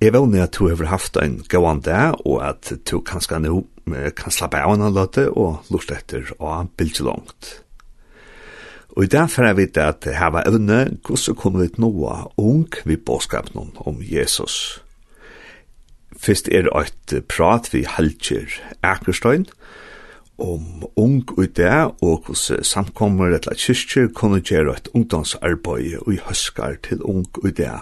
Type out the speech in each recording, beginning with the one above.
Jeg vil at du har haft en gåan dag, og at du kanskje nå kan slappe av en løte og lort etter å bilde langt. Og i dag får jeg vite at her var evne, hvordan kommer vi til noe ung vi bådskapen om Jesus. Først er det et prat vi halter Akerstein om ung og det, og hvordan samkommer et etter kyrkjer kunne gjøre et ungdomsarbeid og i høskar til ung og det.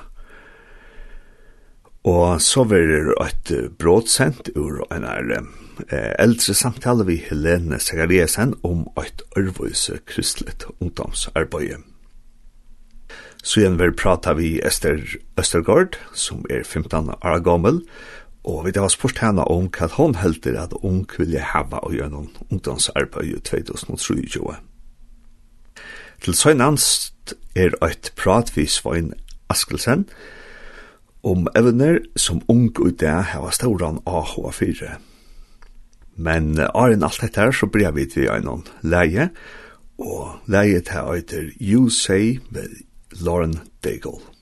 Og så var det et brådsent ur en er eh, eldre samtale vi Helene Segariesen om et ørvøse kristlet ungdomsarbeid. Så igjen vil prata vi Esther Østergaard, som er 15 år gammel, og vi har spurt henne om hva hun helder at hun ville hava og noen ungdomsarbeid i 2023. Til søgnanst er et prat vi Svein Askelsen, om evner som ung i det hava stauran AH4. Men er enn alt dette her så blir vi til en leie, og leie til eiter You Say med Lauren Daigle.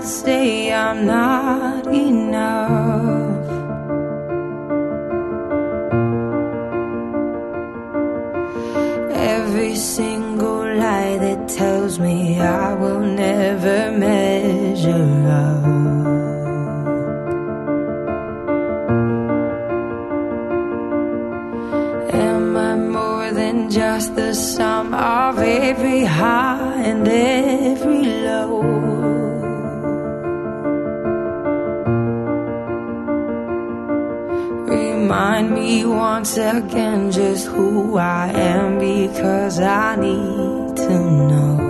that say I'm not enough. Every single lie that tells me I will never measure up. Am I more than just the sum of every high and every low? me once again just who I am because I need to know.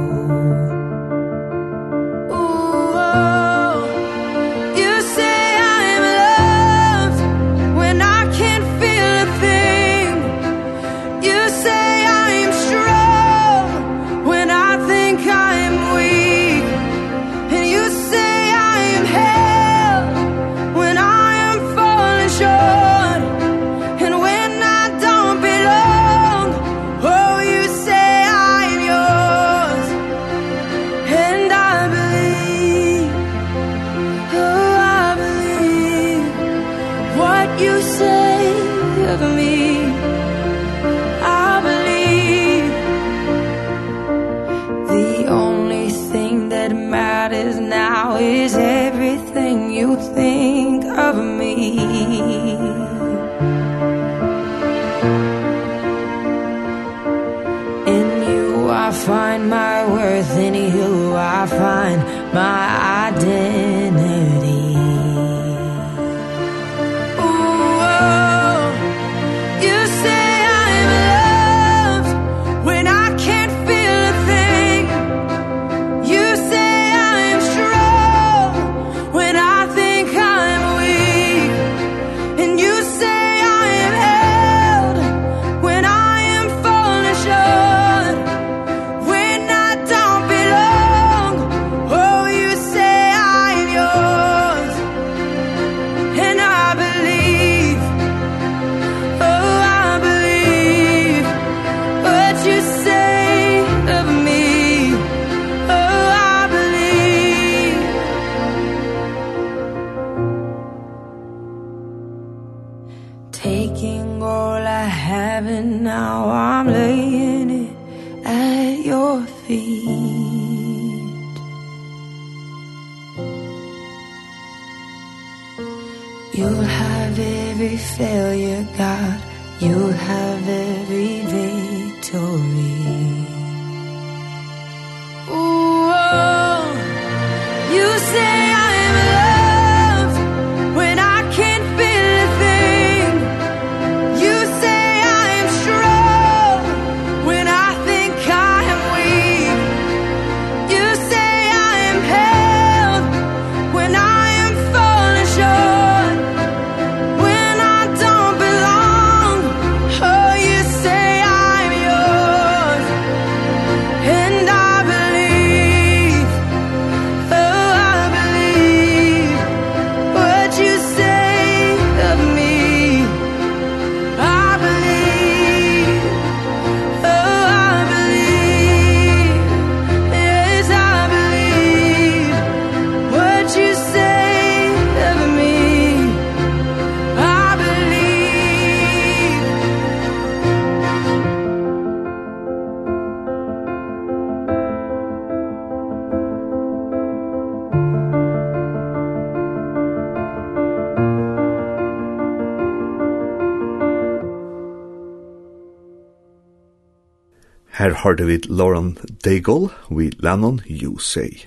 hørte vi Lauren Daigle vi Lennon You Say.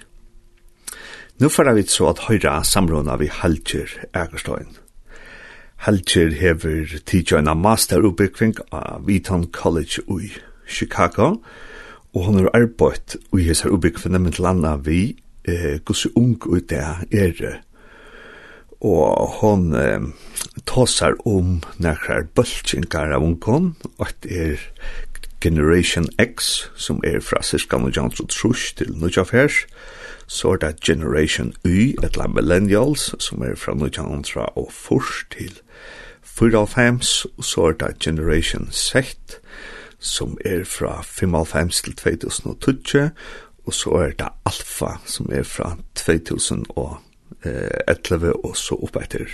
Nå får vi så at høyra samråna vi Halger Egerstein. Halger hever tidjøyna masteruppbyggving av Vitan College i Chicago, og hon har arbeidt i hese ubyggvene med landa vi eh, gusse ung ut det er og hon eh, tåsar om nekrar bøltsingar av ungkon, og det er Generation X, som er fra cirka 1930 til 1940, så er det Generation Y, etla Millennials, som er fra 1940 til 4 og så er det Generation Z, som er fra 5 til 2020, og så er det Alfa, som er fra 2011 og så opp etter.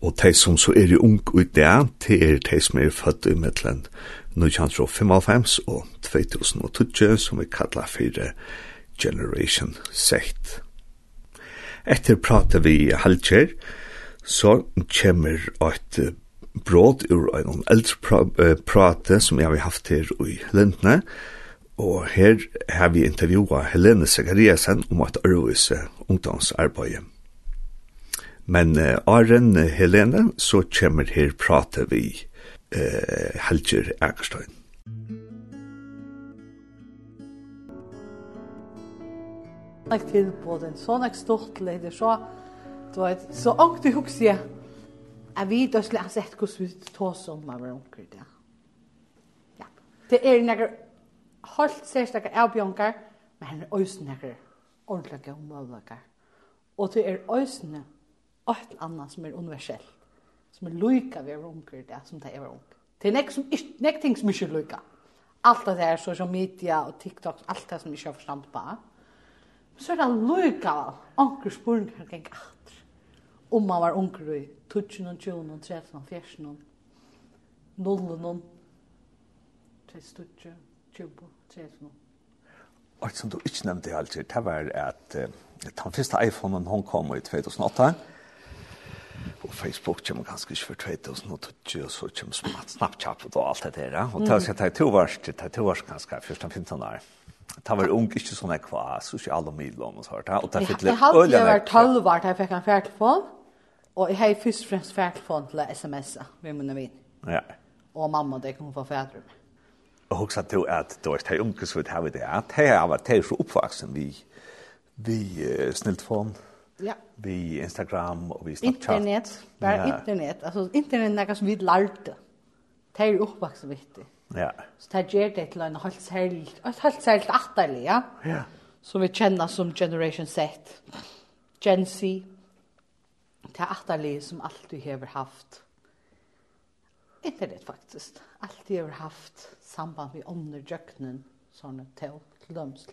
Og de som så er i ung ut det, det er de som er født i mittelen 1995 og 2020 som vi kallar fyrir Generation Z. Etter prater vi halvkjer, så kommer et brot ur en eldre pra prate som jeg har haft her i Lindne, og her har vi intervjuet Helene Sekariasen om et arvise ungdomsarbeid. Men uh, Aren Helene, så kommer her prate vi eh, Helger Egerstein. Jeg til på den, så jeg stort leder, så, du vet, så ångt du husker jeg, jeg vet ikke, jeg har sett hvordan vi tar som man var hverandre, ja. ja. Det er noen helt særstakke avbjørnger, men det er også noen ordentlige og. Og det er også noe, alt annet som er universelt som er lykka vi er unger det som det er unger. Det er nek, som, nek ting som ikke er lykka. Alt det her, social media og TikTok, alt det som ikke har forstand på. Så er det lyka unger spurningar geng alt. Om man var unger i 20, 20, 30, 40, 0, 30, 20, 30, Og som du ikke nevnte alltid, det var at uh, den første iPhoneen hon kom i 2008, på Facebook kommer ganske ikke for 2000 og så kommer Snapchat og alt det der. Og där. Och det ska ta två års, det två års ganska första 15 år. Det var ung, ikke sånn jeg kvar, sosiale midler og sånt. Og det fikk. Jeg hadde vært halv år da jeg fikk en fjertelfon, og jeg har først og fremst fjertelfon til sms'a med min vin. Ja. Og mamma det kunne få fjertelfon. Og hun til at det var de unge som vi hadde det, at Det er til så oppvaksen vi, vi uh, sniltfon. Ja Ja. Vi Instagram og vi Snapchat. Internet, bara ja. internet. Alltså internet är något som vi lärde. Det är uppvakst viktigt. Ja. Så det ger det till en helt särskilt, ett helt särskilt atterlig, ja. Ja. Som vi känner som Generation Z. Gen Z. Det är atterlig som alltid har haft internet faktiskt. Alltid har haft samband med ånder, jöknen, sådana till, till döms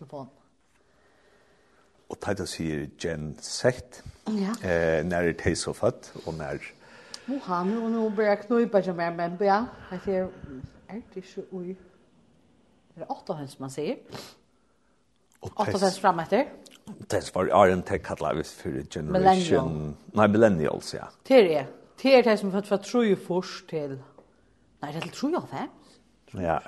og tæta sier gen sekt. Ja. Eh när det är så fatt og när Nu har nu nu börjar knupa som är men ja, jeg ser er det så oj. Det är åtta häns man säger. Åtta häns fram etter. Det var Arjen Tech kallar vi for generation. Nei, millennials ja. Det er det. Det är det som er fått för tror ju först till. Nej, det tror jag fem. Ja.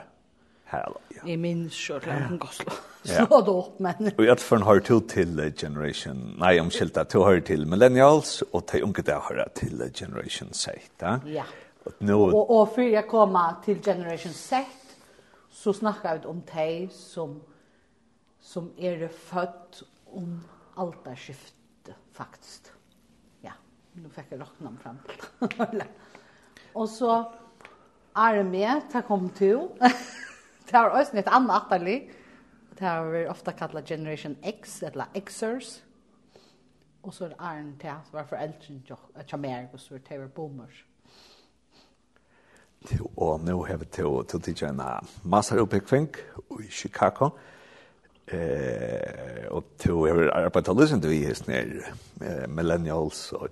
Hallå. Ja. I min short land kan slå. Så då men. Vi har från har till till generation. Nej, om skilta till har till millennials och till unga där har till generation Z, va? Ja. Och nu och och för jag kommer till generation Z så snackar vi om tej som som är er född om alta skiftet faktiskt. Ja, nu fick jag rockna fram. och så Arme, tack om till. det var også et annet atterlig. Det har vi ofte kallet Generation X, eller Xers. Og så er det Arne til at var foreldren til meg, og så er det var boomers. Og nå har vi til å tidsje en masteroppbygging i Chicago. Eh, og til å ha arbeidet å lysen til vi hilsen er millennials og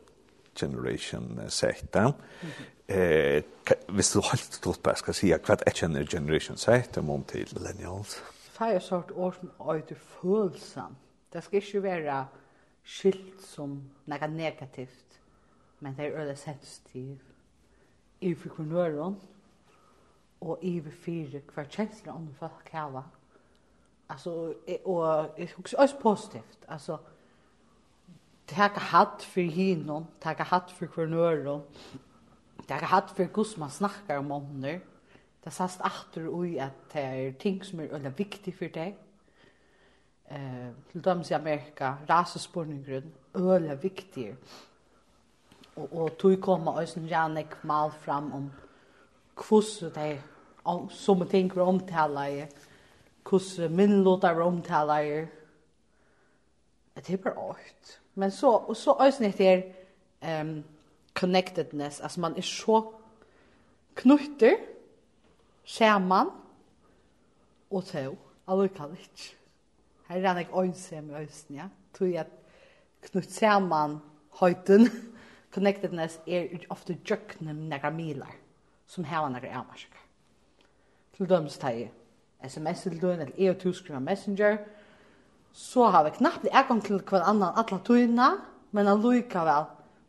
Generation Z. Mm -hmm eh hvis du helt tot på skal si hva er känner generation sätt om til millennials. Fire sort år som ut fullsam. Det skal ikke være skilt som noe negativt. Men det er öle sensitiv. I för og och i för fyra kvart känslor om för kava. og och det är positivt. Alltså taka hatt för hinon, taka hatt for kunöron det er hatt for hvordan man snakker om ånder. Det er sast atter ui at det er ting som er veldig viktig for deg. Eh, til dem i Amerika, rasespårninggrunn, veldig viktig. Og, og tog kommer også en gjerne mal fram om hvordan det er som ting vi omtaler i, hvordan minnlåter vi omtaler i. Det er bare åkt. Men så, og så også er det um, connectedness, altså man er så knutter, skärman og så, allukall Her er han ikke ensam i östen, ja. Tror jag att knut samman höjden, connectedness er ofta jökna några milar som har er ärmarskar. Til dem så tar sms til dem, eller jag skriver messenger, så har vi knappt i til hver annan alla tøyna, men allukall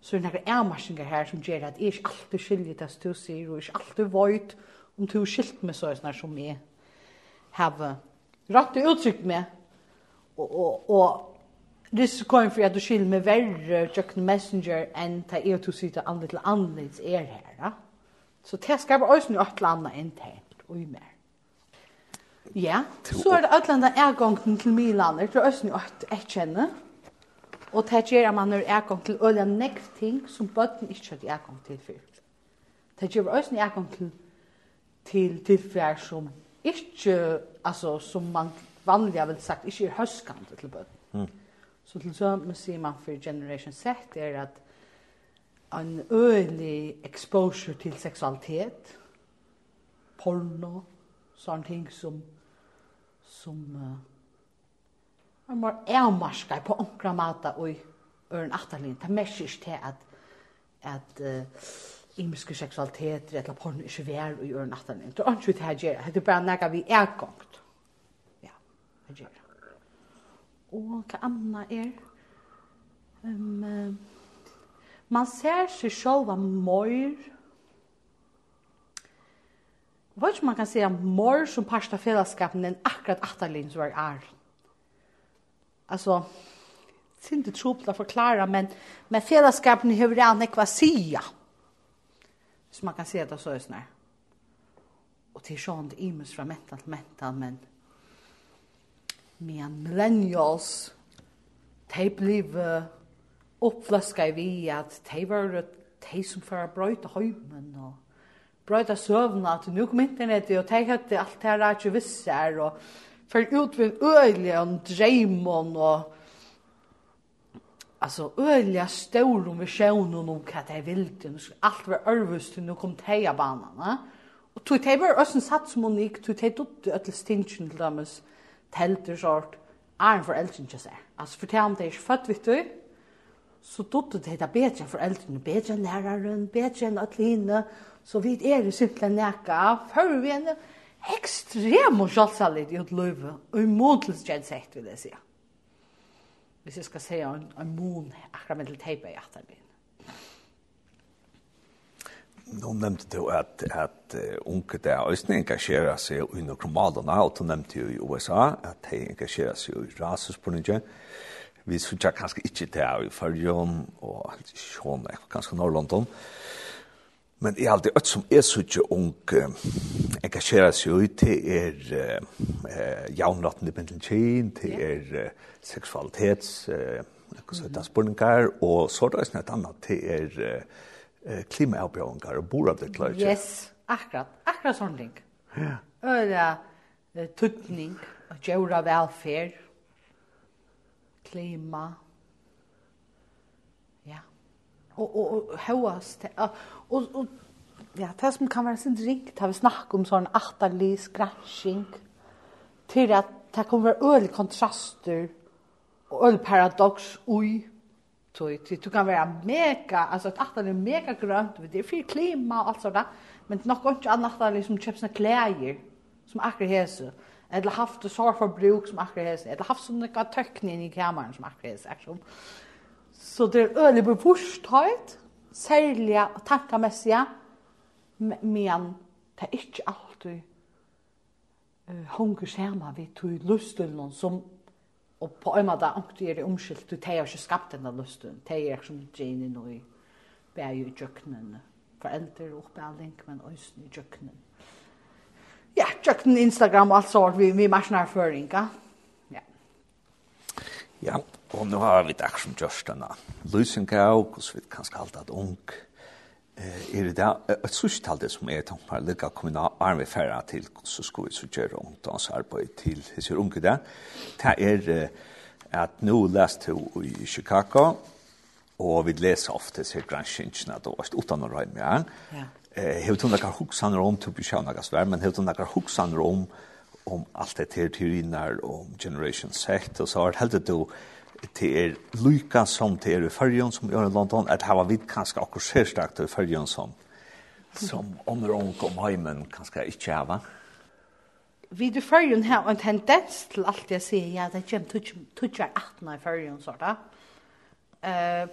så er det nekra avmarsingar her som gjør at jeg ikke alltid skyldig det du sier, og ikke alltid void om du er skilt med sånn som jeg har rett og uttrykt med, og, og, og risikoen for at du skylder meg verre tjøkken messenger enn ta jeg og du sier det andre til andre er her. Ja? Så det skal skaper også noe et eller annet internt og i mer. Ja, så er det et ødlanda ergångten til Milaner, det er også noe et kjenne. Ja Og det gjør at man har ergång til øyla nekv ting som bøtten ikke har ergång til før. Det gjør også en ergång til, til, til før som ikke, altså som man vanlig vel sagt, ikke er høskande til bøtten. Mm. Så til sømme sier man for Generation Z er at en øylig exposure til seksualitet, porno, sånne ting som, som uh, Man må avmarska på onkra mata og i øren atterlin. Det mest ikke til at, at uh, imiske seksualiteter eller porno ikke vær i øren atterlin. Det er ikke det her gjør. Det er bare nega vi er gongt. Ja, det gjør. Og hva anna er? Um, uh, man ser seg sjálva mor. Vet ikke man kan se mor som parsta fellesskapen enn akkurat atterlin som er ært alltså inte tropla förklara men men fällskapen hur det annars vad sia. Så man kan se det så ösnar. Och till sånt imus från mental mental men men millennials de blev uppflaska i vi att de var de som för bröjta höjmen och bröjta sövna att nu kom internet och de hade allt det här att ju vissar och för ut vid öliga om dreimon och alltså öliga stor om vi sjön och vad det vill det allt var örvust nu kom teja banan och tog det var ösen satt som unik tog det ut öll stinchen till dem tälter sort är för elchen just där alltså för tämt det är fatt vet du så dotter det där bättre för elchen bättre läraren bättre än att hinna så vi är det simpelt näka för vi ekstremt sjálvsalligt i et løyve, og i måntlösgärd sett vil jeg si. Hvis jeg skal si en, en mån akkurat med til tejpa i hjertet min. Nå nevnte du at, att unge der östna engasjerer seg i noen normalerna og du nevnte jo i USA at de engasjerer seg i rasispolitiken vi sucha kanskje ikke det er i Førjøen og Sjån, kanskje Norrlondon. Men jeg alltid øtt som er så ikke ung engasjerer seg ut til er eh, jaunrattende bendelkjinn, til er seksualitets eh, spurningar, og så er det et annet til er eh, klimaavbjørninger og boravdeklarer. Yes, akkurat. Akkurat sånn ting. Ja. Øyla tutning, gjøre velferd, klima, og og och och og, og og ja, det som kan være sin drink, det har vi snakket om sånn atterlig skrasjing, til at det kan være øl kontraster, og øl paradox ui, så det kan være mega, altså et atterlig mega grønt, det er fyrir klima og alt sånt, men det er nok ikke annet atterlig som kjøper sånne klæger, som akkurat hese, eller haft det sår for bruk som akkurat hese, eller haft sånne tøkning i kameran som akkurat hese, akkurat Så det er øyelig bevorsthøyt, særlig og tankemessig, men det er ikke alltid uh, hunger skjema vi tog lusten som og på en måte ikke er det omskilt, det er ikke skapt denne lusten. det er som Jane nå i bæg i kjøkkenen, foreldre og oppbelding, men også i kjøkkenen. Ja, kjøkkenen, Instagram og alt sånt, vi, vi marsjonerføringer. Ja. Ja, Og nå har vi det som gjørs denne. Lysen gav, og vi kan skal skalte at ung. Eh, er det da, et sørstall det som er tungt med lykke kommunal arme færre til hvordan skal vi så gjøre ungdomsarbeid til disse unge der. Det er at nå leste du i Chicago, og vi leser ofte disse granskingene, da var det uten å røyne med han. Ja. Eh, hevde hun nekkar hoksaner om, til å bli kjønne gassvær, men hevde hun nekkar hoksaner om, om alt det her teoriner, om Generation Z, og så har det heldet du, til er lyka som til er i fyrjon som gjør i London, at her var vi kanskje akkur sérstakt i fyrjon som, som omr om heimen kanskje ikke hava. Vi i fyrjon har en tendens til alt jeg sier, ja, det kjem tutjar 18 i fyrjon, sånn da. Uh,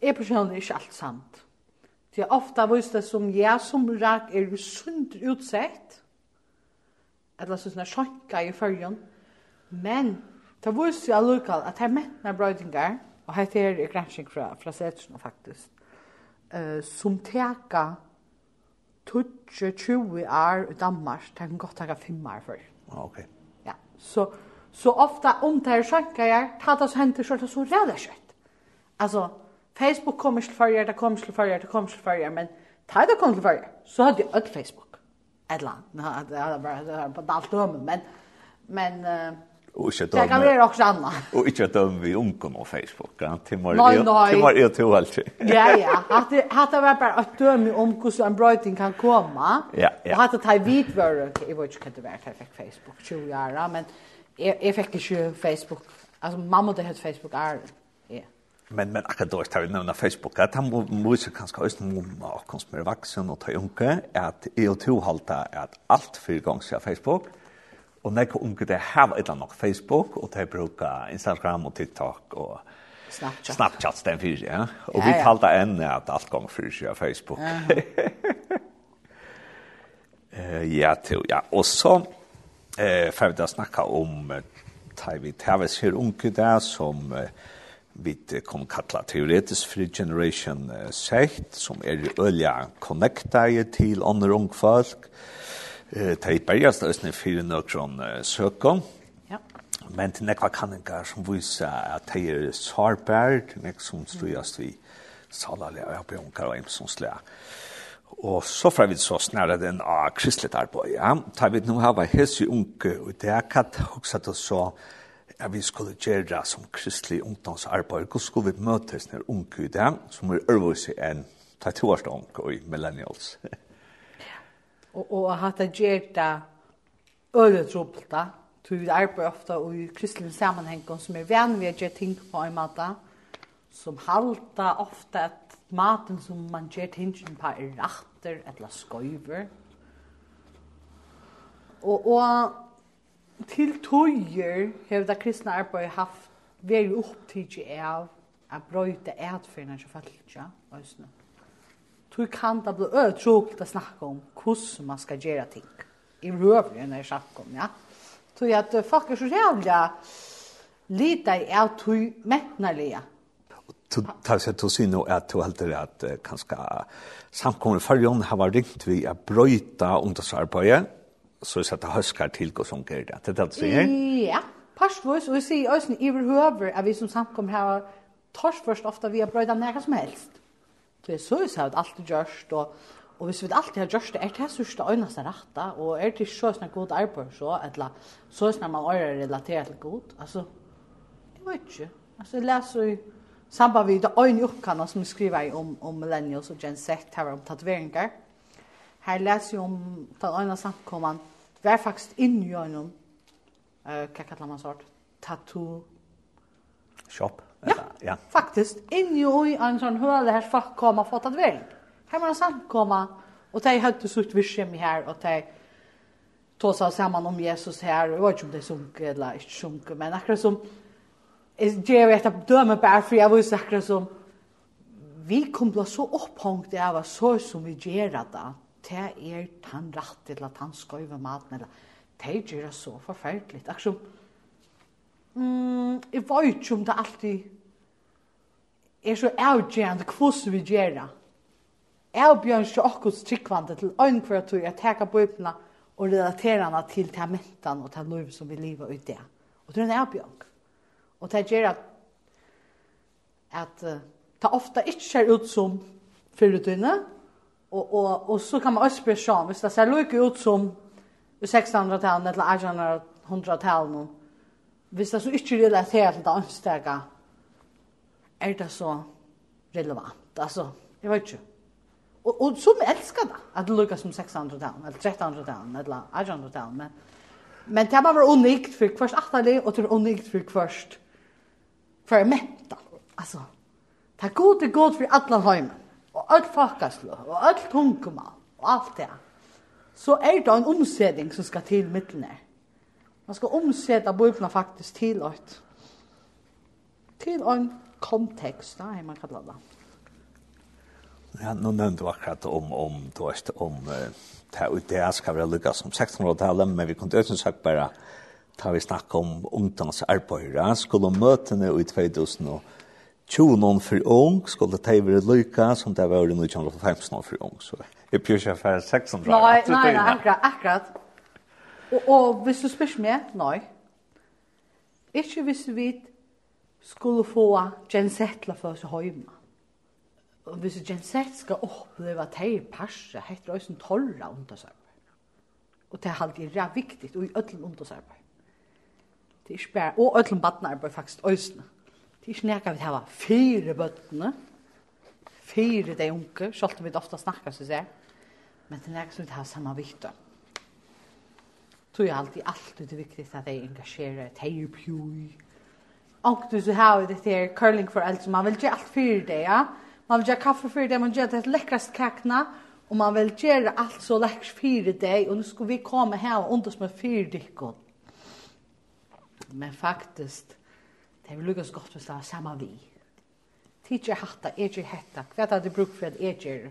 jeg personlig er ikke alt sant. Det er ofta vist det som jeg som rak er sunt utsett, eller sånn er sjokka i fyrjon, men Det viser jo allukal at her mentna brøydingar, og her er det gransking fra, fra setsen faktisk, uh, som teka 20 år i Danmark, det kan godt teka 5 år før. Ah, Ok. Ja, så, så ofta om det er sjanker jeg, ta det så henter så det så redder kjøtt. Altså, Facebook kommer til fyrir, det kommer til fyrir, det kommer til fyrir, men ta det kommer til fyrir, så hadde jeg ødt Facebook. Et eller annet, det er bare det er på alt dømme, men, men uh, Och inte döma. Det kan vara också annat. Och inte döma vi ungen på Facebook. Ja, Timor. Nej, nej. Timor är till allt. Ja, ja. Att det har det var bara att döma om hur en bröting kan komma. Ja, ja. Och att det har vit var i vad kan det vara perfekt Facebook 20 år, men jag fick ju Facebook. Alltså mamma det hade Facebook är men men akkurat då tar vi nämna Facebook att han måste kanske ha ösn mumma och konst med vuxen och ta unke att EO2 halta att allt för gång Facebook og nekk unge det har et eller annet Facebook, og det bruker Instagram og TikTok og Snapchat. Snapchat den fyrir, ja. Og ja, ja. vi talte enn at alt gong fyrir seg Facebook. Eh uh, ja til, ja. Og så eh, får vi da snakka om tar vi tavis her unge der som eh, vi kom kalla teoretisk free generation uh, sett, som er ølja connecta til andre ung folk. Eh, eh tei bergast øsne fyrir nokron søkon. Ja. Men til nekva kanningar som vysa at tei er sarbær, nek som strujast vi salalea og bjonkar og imsons lea. Og så fra vi så snæra den av kristligt arbeid. Ja. Ta vi nu hava hesi unge, og det er katt hoksa til så at vi skulle gjøre som kristelig ungdomsarbeid. Hvordan skulle vi møtes når unge i det, som er ørvise enn ta års unge og millennials? Ja. Og, og hatt det gjør det øle tropelta. Så vi arbeider ofte i kristelig sammenheng som er venn ved å gjøre ting på en måte. Som halter ofte at maten som man gjør tingene på er retter eller skøyver. Og, og til tøyer har det kristne arbeidet haft veldig opptidig av å brøyte etferna til fattelja, òsne. Mm tror kan det bli ötråkigt å snakke om hvordan man skal gjøre ting. I rövren når jeg snakker om, ja. Tror jag att folk er så jävla lite i att hur mättnarliga. Så tar sig till syn och att helt det att kanskje samkommer fargen har vært ringt vi å bryta ungdomsarbeidet, så att det höskar til hva som gjør det. Det er det du sier? Ja, parsvis og vi sier også i över at vi som samkommer har tors först ofta vi har bröjt av som helst. Det er så vi har alltid gjørst, og, og hvis vi alltid har gjørst det, er det sørste øyneste rette, og er det så sånn god arbeid så, eller så sånn man øyre relaterer til god, altså, jeg vet ikke. Altså, jeg leser i samband med det øyne oppkannet som skriver om, om millennials og Gen Z, her om tatoveringer. Her leser jeg om den øyne samkommende, vi er faktisk inne i øynene, uh, hva kallar man sort, tattoo, Shop. Ja, ja. faktisk. Inni og i en sånn høle her folk kom og fått att väl. Här var en samkomma. og de hadde sutt virskjem her og de tog seg sammen om Jesus här. Jag vet ikke om de sunk eller ikke sunk. Men akkurat som... Jag vet att dömer bara för jag visste akkurat som... Vi kom bli så opphångt av så som vi gjør det. Det er tan rätt eller tan skojva maten. Eller, det gör så forferdelig. Akkurat som mm, jeg vet ikke om det alltid er så avgjørende hvordan vi gjør det. Jeg bjørn ikke akkurat tryggvande til øynekvar at jeg teker på øynene og relaterer henne til til mentan og til liv som vi lever ut det. Og det er en avgjørende. Og det gjør at at uh, det ofte ikke ser ut som fyrutøyne, og, og, og så kan man også spørre sånn, hvis det ser lykke ut som 1600-tallet eller 1800-tallet, hvis det så ikke relaterer til det anstega, er det så relevant. Altså, jeg vet ikke. Og, og som elsker det, at det lukkar som 600 down, eller 300 down, eller 800 down, men, men det var unikt for kvart atali, og det var unikt for kvart for menta. Altså, det er god, det god for alle heimen, og all fakaslå, og all tungumal, og alt det. Så er det en omsedning som skal til midtene. Man skal omsette bøyblene faktisk til et. Til en kontekst, da, er man kallar det. Ja, nå nevnte du akkurat om, om, du vet, om det og det skal være lykkes som 1600-tallet, men vi kunne ikke sagt bare, da vi snakket om ungdomsarbeidere, skulle møtene i 2000 Tjonon for ung skulle det være lykka som det var i 1915 for ung. Så jeg pjør ikke for 600 Nei, Nei, nei, akkurat, akkurat. Og, og hvis du spørs meg, nei. Ikke hvis vi skulle få gensettla for oss hjemme. Og hvis gensett skal oppleve at det er perse, heter det også en torra undersarbeid. Og det er alltid ræv viktig, og i ødelen undersarbeid. Det er ikke bare, og ødelen badnarbeid faktisk øsene. Det er ikke nekka vi hava fire bøttene, fire de unge, selv om vi ofte snakker, så ser Men det er nekka vi hava samme viktig tog jag alltid alltid det viktigt at jag engasjerer att jag är Og du så har det her curling för allt man vil gjøre alt för det ja? Man vil gjøre kaffe för det man vil gjøre det läckrast kakna og man vil gjøre alt så lekkert för det og nå skal vi komma här och unders med för det men faktisk, det vil vill godt hvis det er samme vi Tidjer hatta, ikke hetta, hva er det bruk for at eger,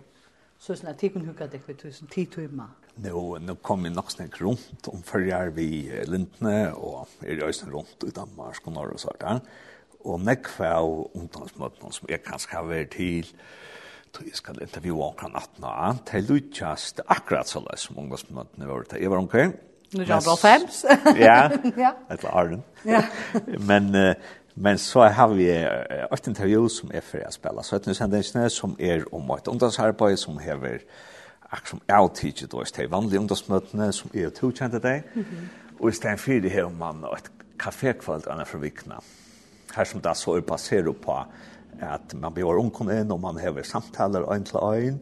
så sånn at tidkun hukka det for tusen, ti timer. Nu, nu kom jeg nok snakk rundt om førjar vi lintne og er i Øystein rundt i Danmark og Norge og så der. Og nekk av ungdomsmøtene som jeg kanskje har vært til, tog jeg skal intervjua omkring 18 år, til utkjast akkurat så løs som ungdomsmøtene var til. Jeg var omkring. Nu er det fems. Ja, Ja. etter Arden. Ja. Men, men så har vi ett intervju som är för att spela Så att nu sen det som är om et ungdomsarbeid som hever akkur som jeg tidsi, du det de vanlige ungdomsmøtene som är og tokjente deg, og i stedet fyrir her man og et kafékvöld anna fra vikna. Her som det så er baseret på at man blir ungkomne inn, og man hever samtaler øyn til øyn,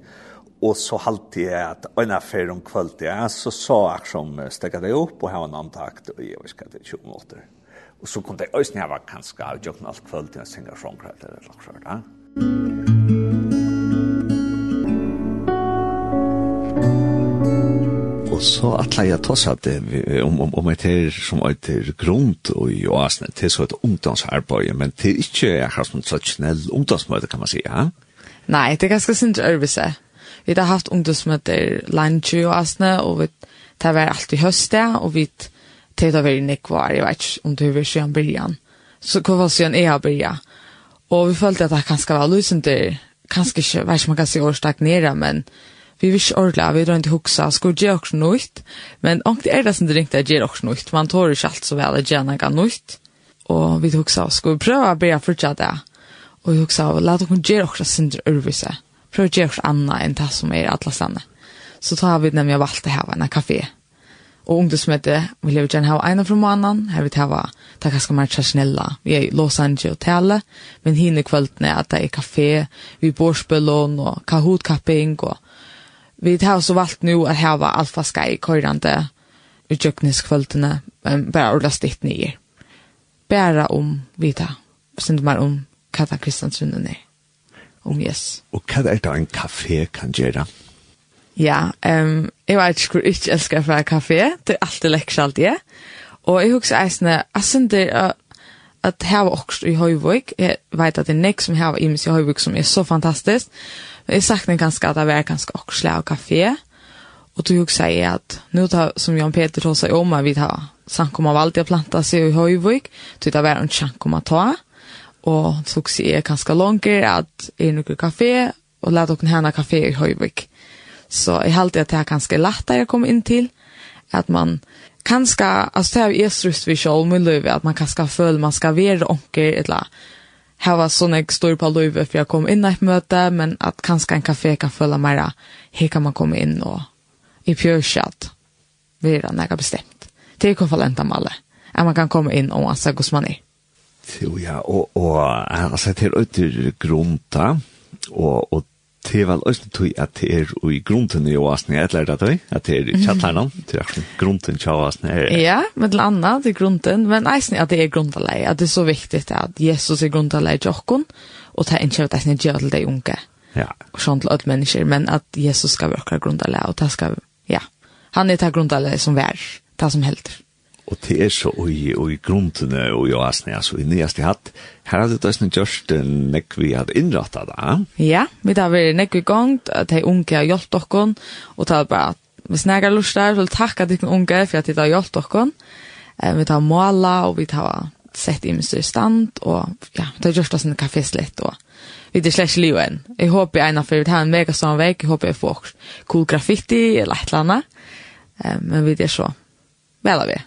og så halte jeg at øyn affær om kvöld, ja, så så akkur som stekka det opp og hava en antakt, og jeg veist, det er 20 minutter. Og så kom det øyne jeg var kanskje, og jeg var kanskje, og jeg var kanskje, og jeg var kanskje, og så atla jeg tås at om, om, om et her som er grunnt og i oasne til så et ungdomsarbeid, men til er ikke akkurat som traditionell ungdomsmøte, kan man si, ja? Nei, det er ganske sint øvelse. Vi har haft ungdomsmøter lunch i oasne, og vi tar vært alt i høstet, og vi tar vært i nekvar, jeg vet ikke om det er siden byrjan. Så hva var siden jeg har byrjan? Og vi følte at det kanskje var lusende, kanskje ikke, vet ikke om man kan si årsdag nere, men vi vil ikke ordentlig, vi drar ikke huksa, skulle gjøre også nøyt, men ångte er det som det ringte at gjøre også nøyt, man tår ikke alt så vel at gjøre noe nøyt, og vi huksa, skulle vi prøve å bli fortsatt det, og vi huksa, la dere gjøre også sindre ørvise, prøve å gjøre også annet enn det som er alle stedene. Så tar vi nemlig valgt å ha en kafé, og ungdomsmøte vil jeg gjerne ha ene fra måneden, her vil jeg ha det er ganske mer tradisjonelle. Vi er i Los Angeles hotellet, men hinne kveldene at det er kafé, vi bor borspillån og kahoot-kapping og vi har så valgt nu at ha Alfa Sky køyrande i men bare bara ordla stitt nye. Bare om vi tar sen mer om hva det er Kristiansson er, Om yes. Og hva er det en kafé kan gjøre? Ja, um, jeg vet ikke inte hur jag älskar för kafé, Det er alltid lekkert alt det. Og jeg husker eisene, jeg synes det er at her var også i Høyvøk. Jeg vet at det er nek som her var i Høyvøk som er så fantastisk jag saknar ganska at det var ganske också av kafé, Och då jag säger att nu tar som Jan Peter tar seg om at vi tar sankom av allt jag plantar sig i Høyvøk, Så det var en sankom att ta. Och så sier jeg ganske ganska at att är noen kafé, och lade dere henne kafé i Høyvøk. Så jeg halte at det er ganska lätt å jag inn in till. Att man kanskje, altså det er jo estrust vi selv, med löv, att man kanskje føler man ska være onker eller hava sånn jeg står på løyve for jeg kom inn i et møte, men at kanskje en kafé kan føle mer her kan man komme inn og i pjørskjalt være når jeg har bestemt. Det er konvalent med alle, at man kan komme inn og anse hvordan man er. Jo ja, og, og altså, til øyder grunn grunta og, og Det er vel også tog at det er i grunden i oasen, jeg lærte det, at det er i kjatterne, det er akkurat grunden til oasen. Ja, med til annet, det er grunden, men eisen at det er grunnleie, at det er så viktig at Jesus er grunnleie til okken, og det er ikke at eisen gjør til de unge, ja. og sånn til alle mennesker, men at Jesus skal være akkurat grunnleie, og det skal, ja, han er det grunnleie som vær, det som helter. Og det er så i, i grunden og i oasene, altså i nyeste i hatt, her hadde det også gjørst nek vi hadde innrattet da. Ja, vi tar vært nekk vi gongt, at de unge har hjulpet dere, og tar bare at vi snakker lyst der, så takk at dere unge for at de har hjulpet dere. Vi tar måla, og vi tar sett i minst i stand, og ja, det har gjort oss en kaffeslett, og vi det slash liv enn. Jeg håper jeg ena for vi tar en vega sånn vek, jeg håper jeg får cool graffiti, eller et eller annet, men vi det er så vel av vi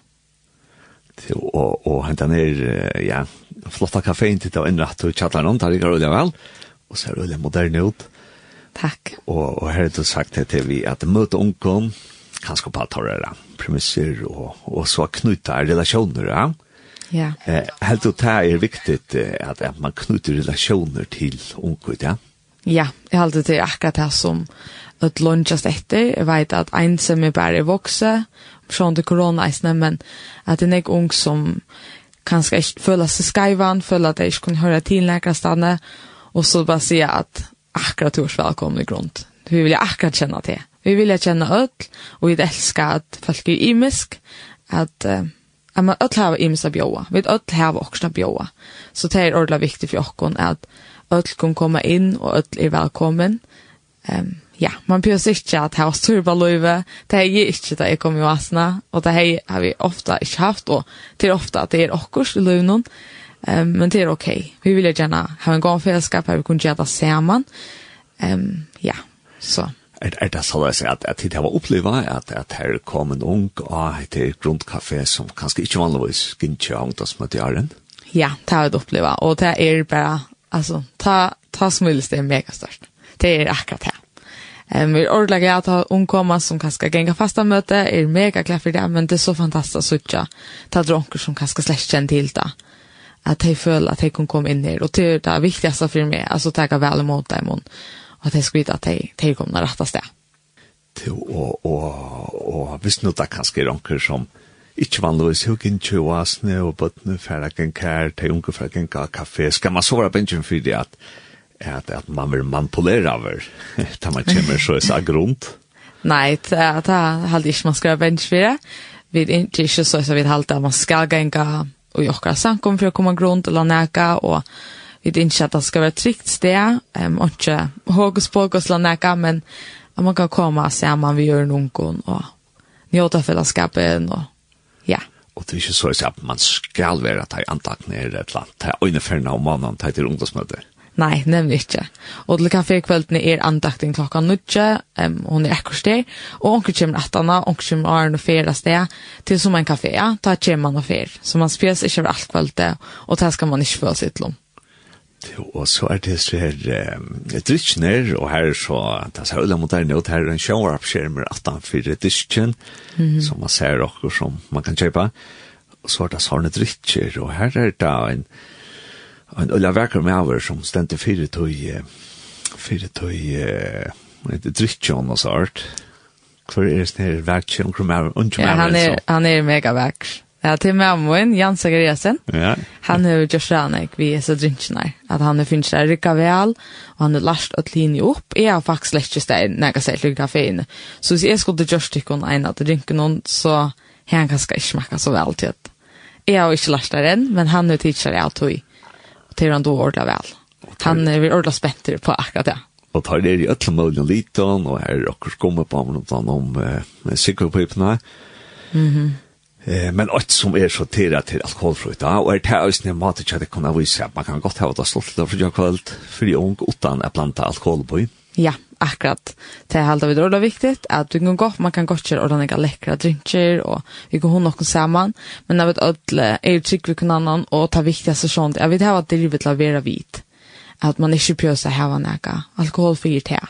og, og hentan er, ja, flotta kaféen til å innrette og tjattler noen, tar ikke vel, og ser rolig moderne ut. Takk. Og, og her er det sagt det til vi at møte ungdom, kanskje på alt premisser, og, og så knyta relasjoner, ja. Ja. Eh, helt og det er viktig at, at man knyter relasjoner til ungdom, ja. Ja, jeg halte det akkurat det som at lunges etter. Jeg vet at ensam er bare vokse, från det corona men att det är en ung som kanske inte føler sig skajvan, føler att det inte kan höra till några stanna och så bara säga att akkurat hörs välkomna i grund. Vi vill akkurat känna det. Vi vill känna öll och vi älskar att folk är imisk att uh, att man öll har imisk att bjóa. Vi öll har också att. Så det är ordentligt viktigt för oss att öll kan komma in och öll är välkommen. Ehm um, ja, man pjøs ikke at jeg stor på løyve, det er ikke da jeg kom i asna og det här har vi ofta ikke haft, og det er ofta at det er okkurs i løyvnån, um, men det er ok. Vi vil gjerne ha en god fellesskap, her vi kunne gjøre det sammen, um, ja, så. Er, er det så løs at, at det var opplevd at, at her kom en ung og et Grundkafé som kanskje ikke vanligvis gynner av ungdomsmøtjaren? Ja, det har jeg oppleva, og det er bare, altså, ta, ta som helst det er megastørst. Det er akkurat det. Ehm vi ordlar jag att ha ungkomma som kanske gänga fasta möte är mega glad för det men det är så fantastiskt att söka ta dronker som kanske släkt känd till det. Att de föll att de kan komma in här och det är det viktigaste för mig alltså ta väl emot dem och att de ska veta att de, de kommer rätta steg. Och, och, och visst nu det kanske dronker som ikke vanligvis jo gint jo og bøttene færa gink her, te unge færa gink av kaffe. Skal man såra bensjen for det at at, at man vil manipulera över da man kommer så i seg grunt. Nei, det har aldrig ikke man skal være bench for det. Vi er ikke, ikke så så att vi har at man skal gjenge og gjøre samkom for å komme grunt eller näka og vi er ikke at det skal være trygt sted, um, og ikke hokus pokus eller näka men at man kan komme och se om man vill göra någon og njuta fällskapen och ja. Og det er ikke så at man ska vara att jag antakna er eller annet. Det är ungefär när man antar til ungdomsmøter. Nei, nemlig ikke. Og til kaffe kveldene er andakten klokka nødje, um, hun er ekkert sted, og onker kommer attana, onker kommer åren og fyrre sted, til som en kaffe, ja, ta kommer man og fyr. Så man spes ikke over alt kveldet, og det skal man ikke føle sitt lom. Og så er det så her eh, drikkner, og her er så, det er så øyla moderne, og her er en shower-up-skjermer 18-4 disken, mm -hmm. som man ser okkur som man kan kjøpa, Og så er det sånne drikker, og her er det en, en øyla vekker med over som stendte fire tog fire tog et drittjån og sånt. Hvor er det her vekker omkring med over? Ja, han er, han er mega vekker. Ja, til mammoen, Jan Zachariasen. Ja. Han har jo gjort ranek vi er så drinkene. At han er finnes der rikka vel, og han har lært å linje opp. Jeg har faktisk lett ikke steg når jeg ser til kaféen. Så hvis jeg skulle gjøre stikken en at drinken noen, så har han kanskje ikke smakket så vel til at jeg har ikke lært der enn, men han har tidligere alt høy til han då ordla vel. Han er vi ordla spent på akkurat det. Og tar det i alle mulige liten, og her er akkurat kommet på blant noen om eh, sikkerpipene. Mm -hmm. eh, men alt som er så tira til alkoholfrukt, ja, og er det her også en mat ikke at det kunne vise at man kan godt ha det slått til det for kveld, for ung utan at planta alkohol på. Ja, akkurat det här halda vi det viktigt att vi kan gå man kan gott köra ordentliga läckra drinker och vi går hon också samman men jeg vet ödle är trygg vi kan annan och ta viktigaste sånt jag vet här att det är vitt lavera vit. Att man inte pjösa här näka alkoholfri te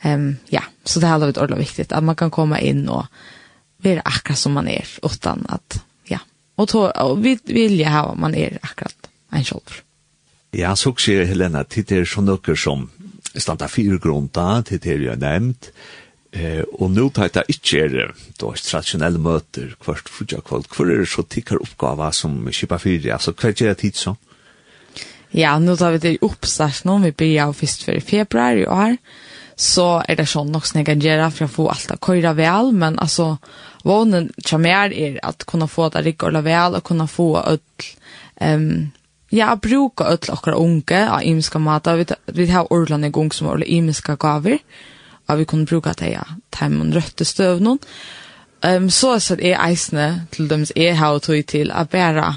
ehm ja så det halda vi det viktigt att man kan komma in och være akkurat som man är utan att ja. Och, to, og vi vill ju ha man är akkurat en kjolver Ja, så sier Helena, tid er så noe som standa fire grunda til det vi har nevnt, Eh, og nå tar det ikke er da er tradisjonelle møter hvert frugja kvall. Hvor er det så tikkar oppgava som kjipa fyrir? Altså, hva er det tid så? Ja, nå tar vi det oppstart nå. Vi blir av først for februar i år. Så er det sånn nok som jeg kan gjøre for å få alt av køyre vel. Men altså, vånen kommer er at kunne få det rikk og vel og kunne få ødel um, Ja, bruka öll okkar unge av imiska mata. Vi, vi har orlan i gong som orla imiska gaver. Og vi kunne bruka det, ja, temmen røtte støvnån. Um, så er det er eisne til dem jeg har tog til å bære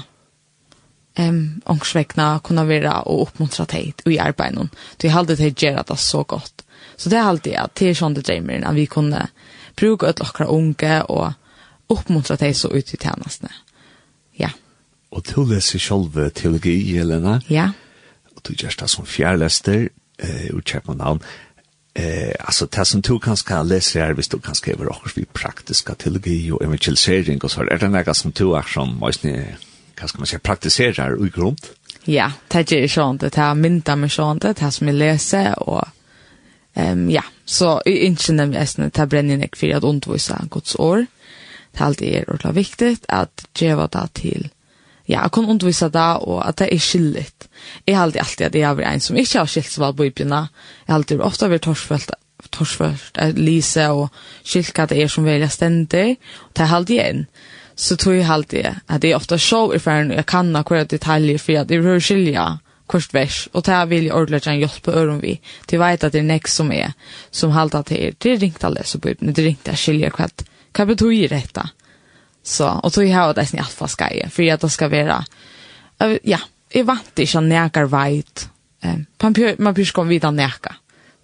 um, ångsvekna, kunne være og oppmuntra deg i arbeidet. Du har alltid til det gjøre det så godt. Så det er alltid at det er sånn det dremer at vi kunne bruka et okkar unge og oppmuntra deg så ut i tjenestene. Mm Og du leser selv teologi, Helena. Ja. Og du gjør det som fjærlester eh, og ur navn. Eh, altså, det som du kan skal lese her, hvis du kan skrive akkurat vi praktiska teologi og evangelisering og så, er det noe som du er som, hva skal man si, praktiserer i grunn? Ja, det er ikke sånn, det er mynda med sånn, det er som jeg leser, og um, ja, så jeg ikke nemlig jeg det brenner jeg for at undervise Guds år. Det er alltid er ordentlig viktig at gjøre det til ja, jeg kunne undervisa det, og at det er skyldigt. Jeg har alltid alltid at jeg har en som ikke har skilt seg på Bibelene. Jeg har alltid ofte vært torsfølt, torsfølt at lise og skilt hva det er som velger stendig, og det er alltid en. Så tror jeg alltid at jeg ofte så i ferden, og jeg kan ha hver detaljer, for at jeg rører skilja kvart vers, og det vil jeg ordentlig gjerne hjelpe øren vi, til vet at det er nek som er, som halter til, det er, det ringt å lese på det er ringt å skilja hva, hva betyr dette? Så, och så jag har det alfa skai, för att det ska vara, ja, jag vant inte att näkar vajt. Man bör ska vita näka,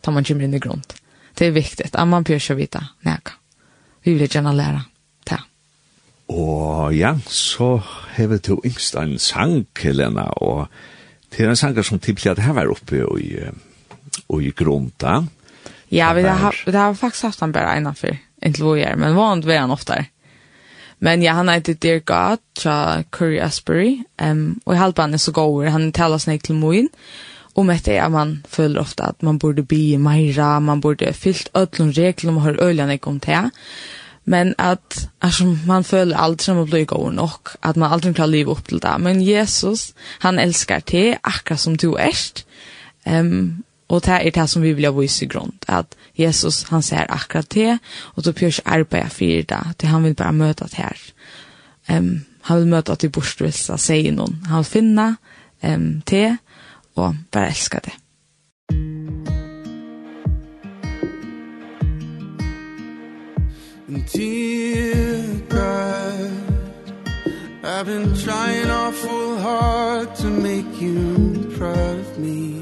tar man kommer in i grund. Det är viktigt att man bör ska vita näka. Vi vill gärna lära. Og ja, så hever du yngst en sang, Helena, og det er en sanger som tippelig at her var oppe i, i grunda. Ja, vi har, vi har faktisk haft han bare innenfor, inntil hvor jeg er, men vant var han ofte her. Men ja, han heter Dear God, tja Curry Asbury, um, og i han er så går, han taler snakk til moin, om etter at man føler ofte at man borde bli meira, man borde fyllt ødlun reglum og hør øylan ikke om det, men at altså, man føler aldri som å bli god nok, at man aldri klarer livet opp til det. Men Jesus, han elskar te, akkurat som du er, um, Og det är det som vi vill ha i grunn, Att Jesus han ser akkurat det. Och då pjörs arbeta for det. til han vil bare møte det här. Um, han vill möta till borstvilsa, säger någon. Han vil finna um, det. Och bare elske det. Dear God I've been trying awful hard to make you proud of me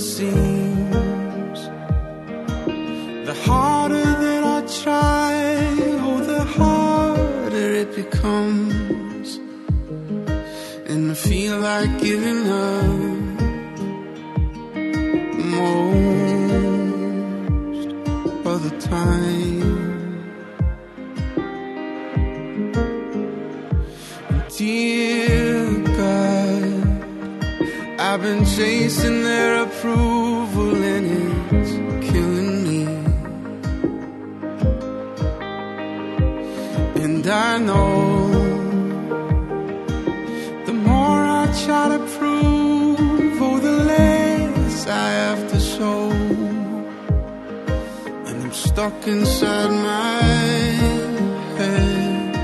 seems. The harder that I try Oh, the harder it becomes. And I feel like giving up Most of the time. Dear I've been chasing their approval and it's killing me. And I know The more I try to prove Oh, the less I have to show. And I'm stuck inside my head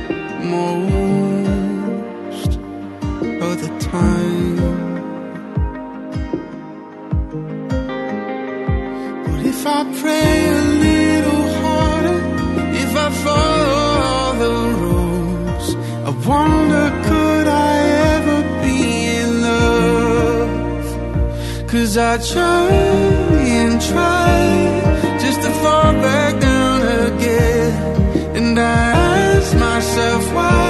Most of the time. if I pray a little harder If I follow all the rules I wonder could I ever be in love? Cause I try and try Just to fall back down again And I ask myself why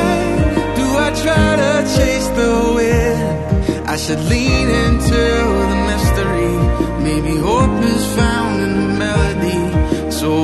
Do I try to chase the wind? I should lean into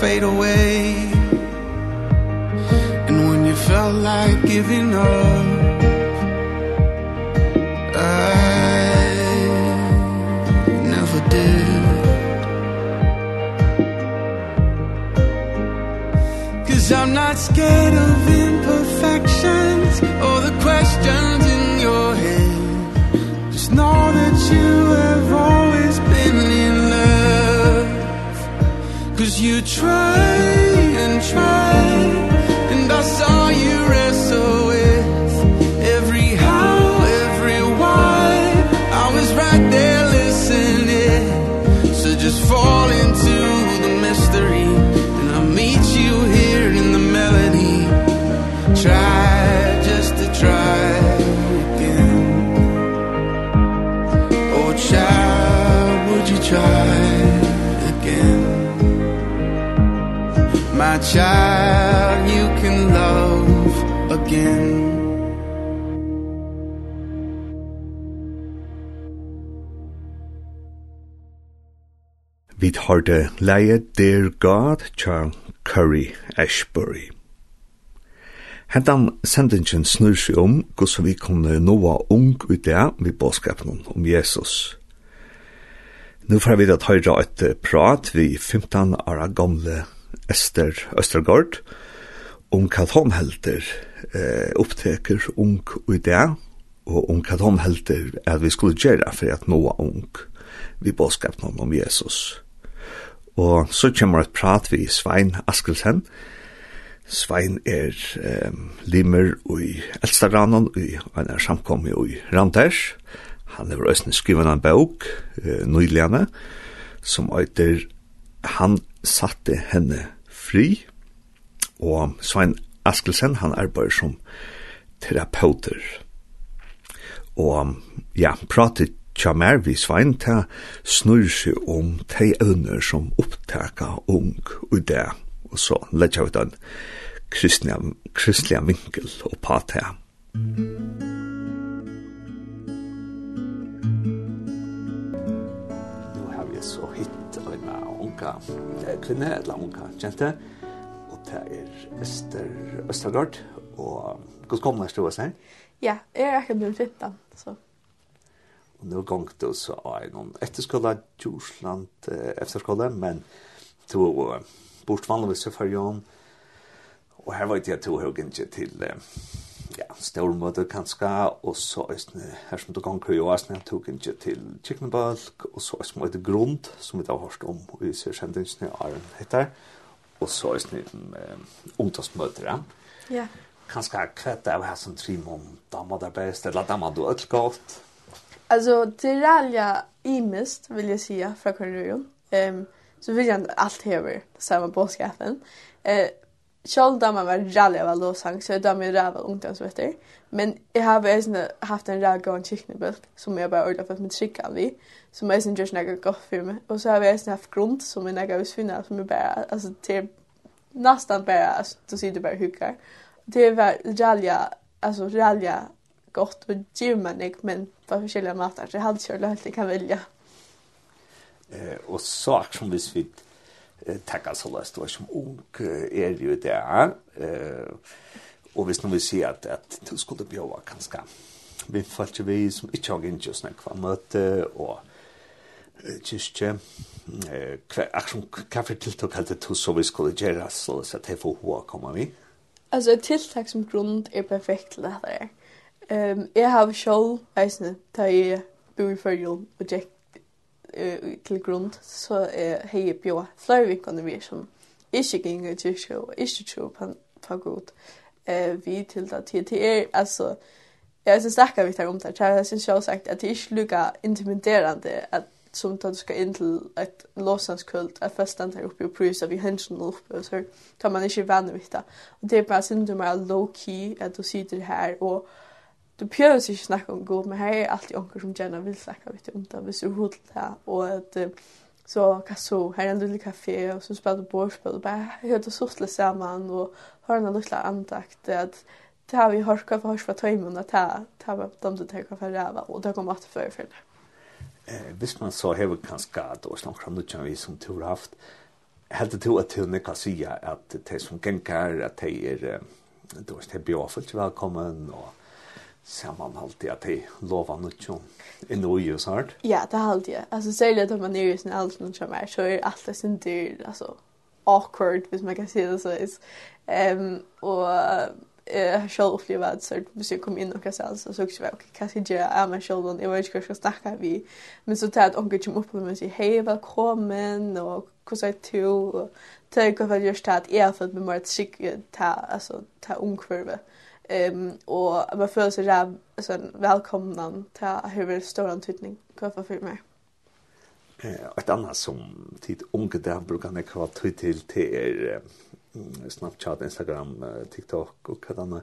fade away. And when you felt like giving up I never did. Cause I'm not scared of imperfections Or the questions in your head. Just know that you you try and try. child you can love again Vi hørte leie Dear God tja Curry Ashbury. Hentan sendingen snur seg om hvordan vi kunne nåa ung ut det vi båskapen om Jesus. Nå får vi at høyre et prat vi 15 år gamle Ester Østergaard, om hva hun helter eh, oppteker ung i det, og om hva hun helter at vi skulle gjøre for at nå ung vi bådskapen om Jesus. Og så kommer et prat vi Svein Askelsen. Svein er eh, limer i Elstaranen, i, han er samkommet i Randers. Han er også skrivet en bok, eh, nyligene, som heter Han satte henne fri, og Svein Askelsen, han arbeider som terapeuter. Og ja, pratet tja mer vi Svein ta snur seg om te øvner som opptaka ung og det, og så letja vi den kristne, kristlige vinkel og pa te. Musikk unga kvinne, eller unga kjente, og det er Øster, Østergaard, og hvordan kom det å si? Ja, jeg er ikke blitt 15, så. Og nå gong du så er noen etterskola, Djursland, efterskola, men to uh, bort vanligvis i fargen, og her var det jeg to ikke til eh, ja, stormøter kanskje, og så er her som du ganger jo, er jeg tok ikke til Kikkenbalk, og så er det et grund, som vi da har hørt om, og vi ser kjendingene i Arjen heter, og så er det um, ungdomsmøter, ja. Ja. Kanskje kvett av her som Trimon, damer der best, eller damer du ødel godt. Altså, det er alja imest, vil jeg si, fra Kornerion. Um, så vil jeg alt hever, samme båtskapen. Eh, Själv där man var rally av låsang, så är med räva ungdomsvetter. Men jag har väl haft en ragga och en kycklingbild som jag bara ordnat för att min vi. Som jag sen görs några gott för mig. Och så har vi sen haft grund som är några husfinnar som är bara, alltså till nästan bara, alltså då du bara hukar. Det var rallya, alltså rallya gott och gymmanik men på olika matar så jag hade kört lite kan välja. Eh, och så, som vi svitt takka så løst, og som ung er jo det eh Og hvis noen vil si at, at du skulle bjøve kanskje, vi følte vi som ikke har gitt oss nekva møte, og kyrkje, hver som kaffe tiltak halte du så vi skulle gjøre, så at jeg får hva komme vi. Altså, et tiltak som grunn er perfekt til dette er. Um, jeg har selv, eisne, da jeg bor i Førjul og Jack uh, til grund, så uh, hei jeg bjør flere vinkene vi som ikke ganger i kyrkje og ikke tror på, på god. Uh, vi til det til det er, altså, jeg synes snakker vi tar om det, jeg synes jeg sagt at det er ikke lukka intimiderende at som tar du skal inn til et låsanskult, at først den tar oppi og prysa vi hensen oppi, og så tar man ikke vann vitt det. Og det er bare synd du er low-key at du sitter her og du behöver sig snacka om god men här är alltid onkel som gärna vill snacka vet om det visst hur det här. Och att så kasso här är en liten kafé och så spelar du bordspel och bara hör det sortla samman och har en liten andakt. Att det har vi hört kaffe hörs för timmen att det ta upp dem det här kaffe räva och det kommer att för det. Eh visst man så har vi kanske då snart om du vi som tur haft. Helt till att till kan säga att det som kan att det är då är det bra för välkommen och sammanhållt att det lovar något som är nog ju så här. Ja, det er alltid. Altså, særlig at man er i sin alder någon som är så er alt det sin dyr altså, awkward hvis man kan si det så är. Ehm och jag har själv upplevt så att hvis jeg kom inn og kanskje sa så såg jag okej, kan jag jeg är mig själv och jeg vet inte hur jag ska snacka vi. Men så tar jeg jag onkel som upp och säger hej, välkommen och hur säger du? Og tar jag för att jag start är för att man måste skicka ta alltså ta omkvärvet. Mm Ehm och man føler sig där så välkomna till hur stor antydning kvar för mig. Eh ett annat som tid unga där brukar ni kvar tid till till Snapchat, Instagram, TikTok och vad annat.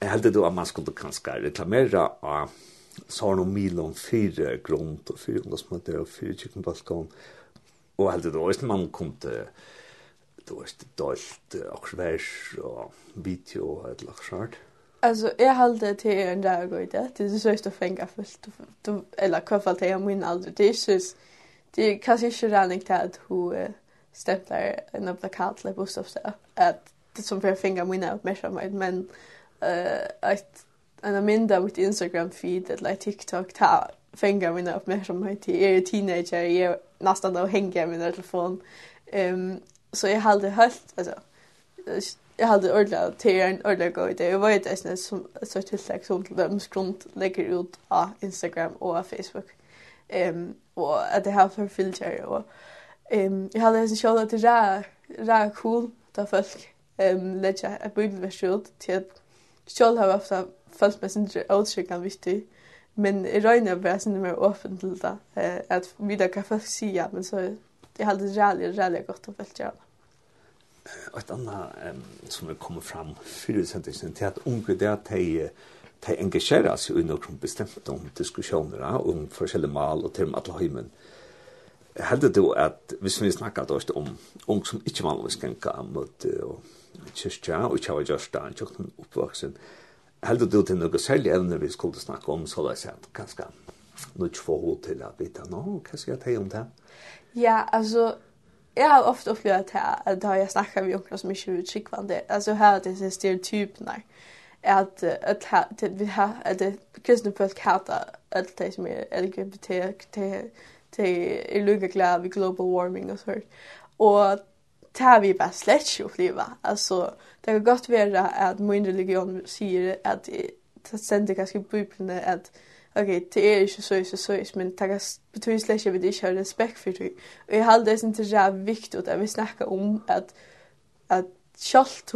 Jag hade då att man skulle kanske reklamera av så har någon mil om fyra grund och fyra ungdomsmöter och fyra kyckenbalkon. Och jag hade då att man kom till du vet, dolt, og oksvers og video og et lagt sånt. Alltså jag hade til en dag og det. Det er så å fenge fullt du eller fall til jeg min alder. Det er ikke det er kanske inte rann inte att hur stämplar en av plakat eller buss At så att det som för fänga min av men uh, at en av mindre mitt Instagram feed eller TikTok ta fänga min av mer er teenager, jeg er nesten nästan då hänger med telefon. Um, så jag hade helt alltså jag hade ordla till en ordla gå det jag vet det som så tillsäg som till dem skront lägger ut på Instagram och Facebook. Ehm um, och att det har för filter och ehm jag hade en show att det är rå cool där folk ehm lägga ett bibelvers ut till att själv har haft fast med sin outskick viktig men i röjna var jag mer öppen till det att vi där kan folk säga men så det hade räligt räligt gott att följa ett annat um, som har kommit fram för sentingen till att unge det att de de engagerar sig i några bestämda om diskussioner om forskjellige mal och till alla heimen. Heldur du at, hvis vi snakkar då om ung som ikkje vanligvis genka mot og kyrkja og ikkje var gjørsta, ikkje var oppvaksen, heldur du til noe særlig evne vi skulle snakke om, så la jeg at ganske nu ikke til å vite, nå, hva skal jeg ta om det? Ja, altså, jag har ofta upplevt här att då jag snackar med onkel som är sjukt skickvande. Alltså här det är stereotyperna att att att vi har att kristna folk hatar att det som är LGBT till till är glad vid global warming och så. Och tar vi bara slätt uppleva. Alltså det kan gott vara att min religion säger att det sänder kanske bibeln att okej, det är ju så så så men det kan betyda släcka vi det har respekt för det. Och jag håller det inte så viktigt att vi snackar om att att skalt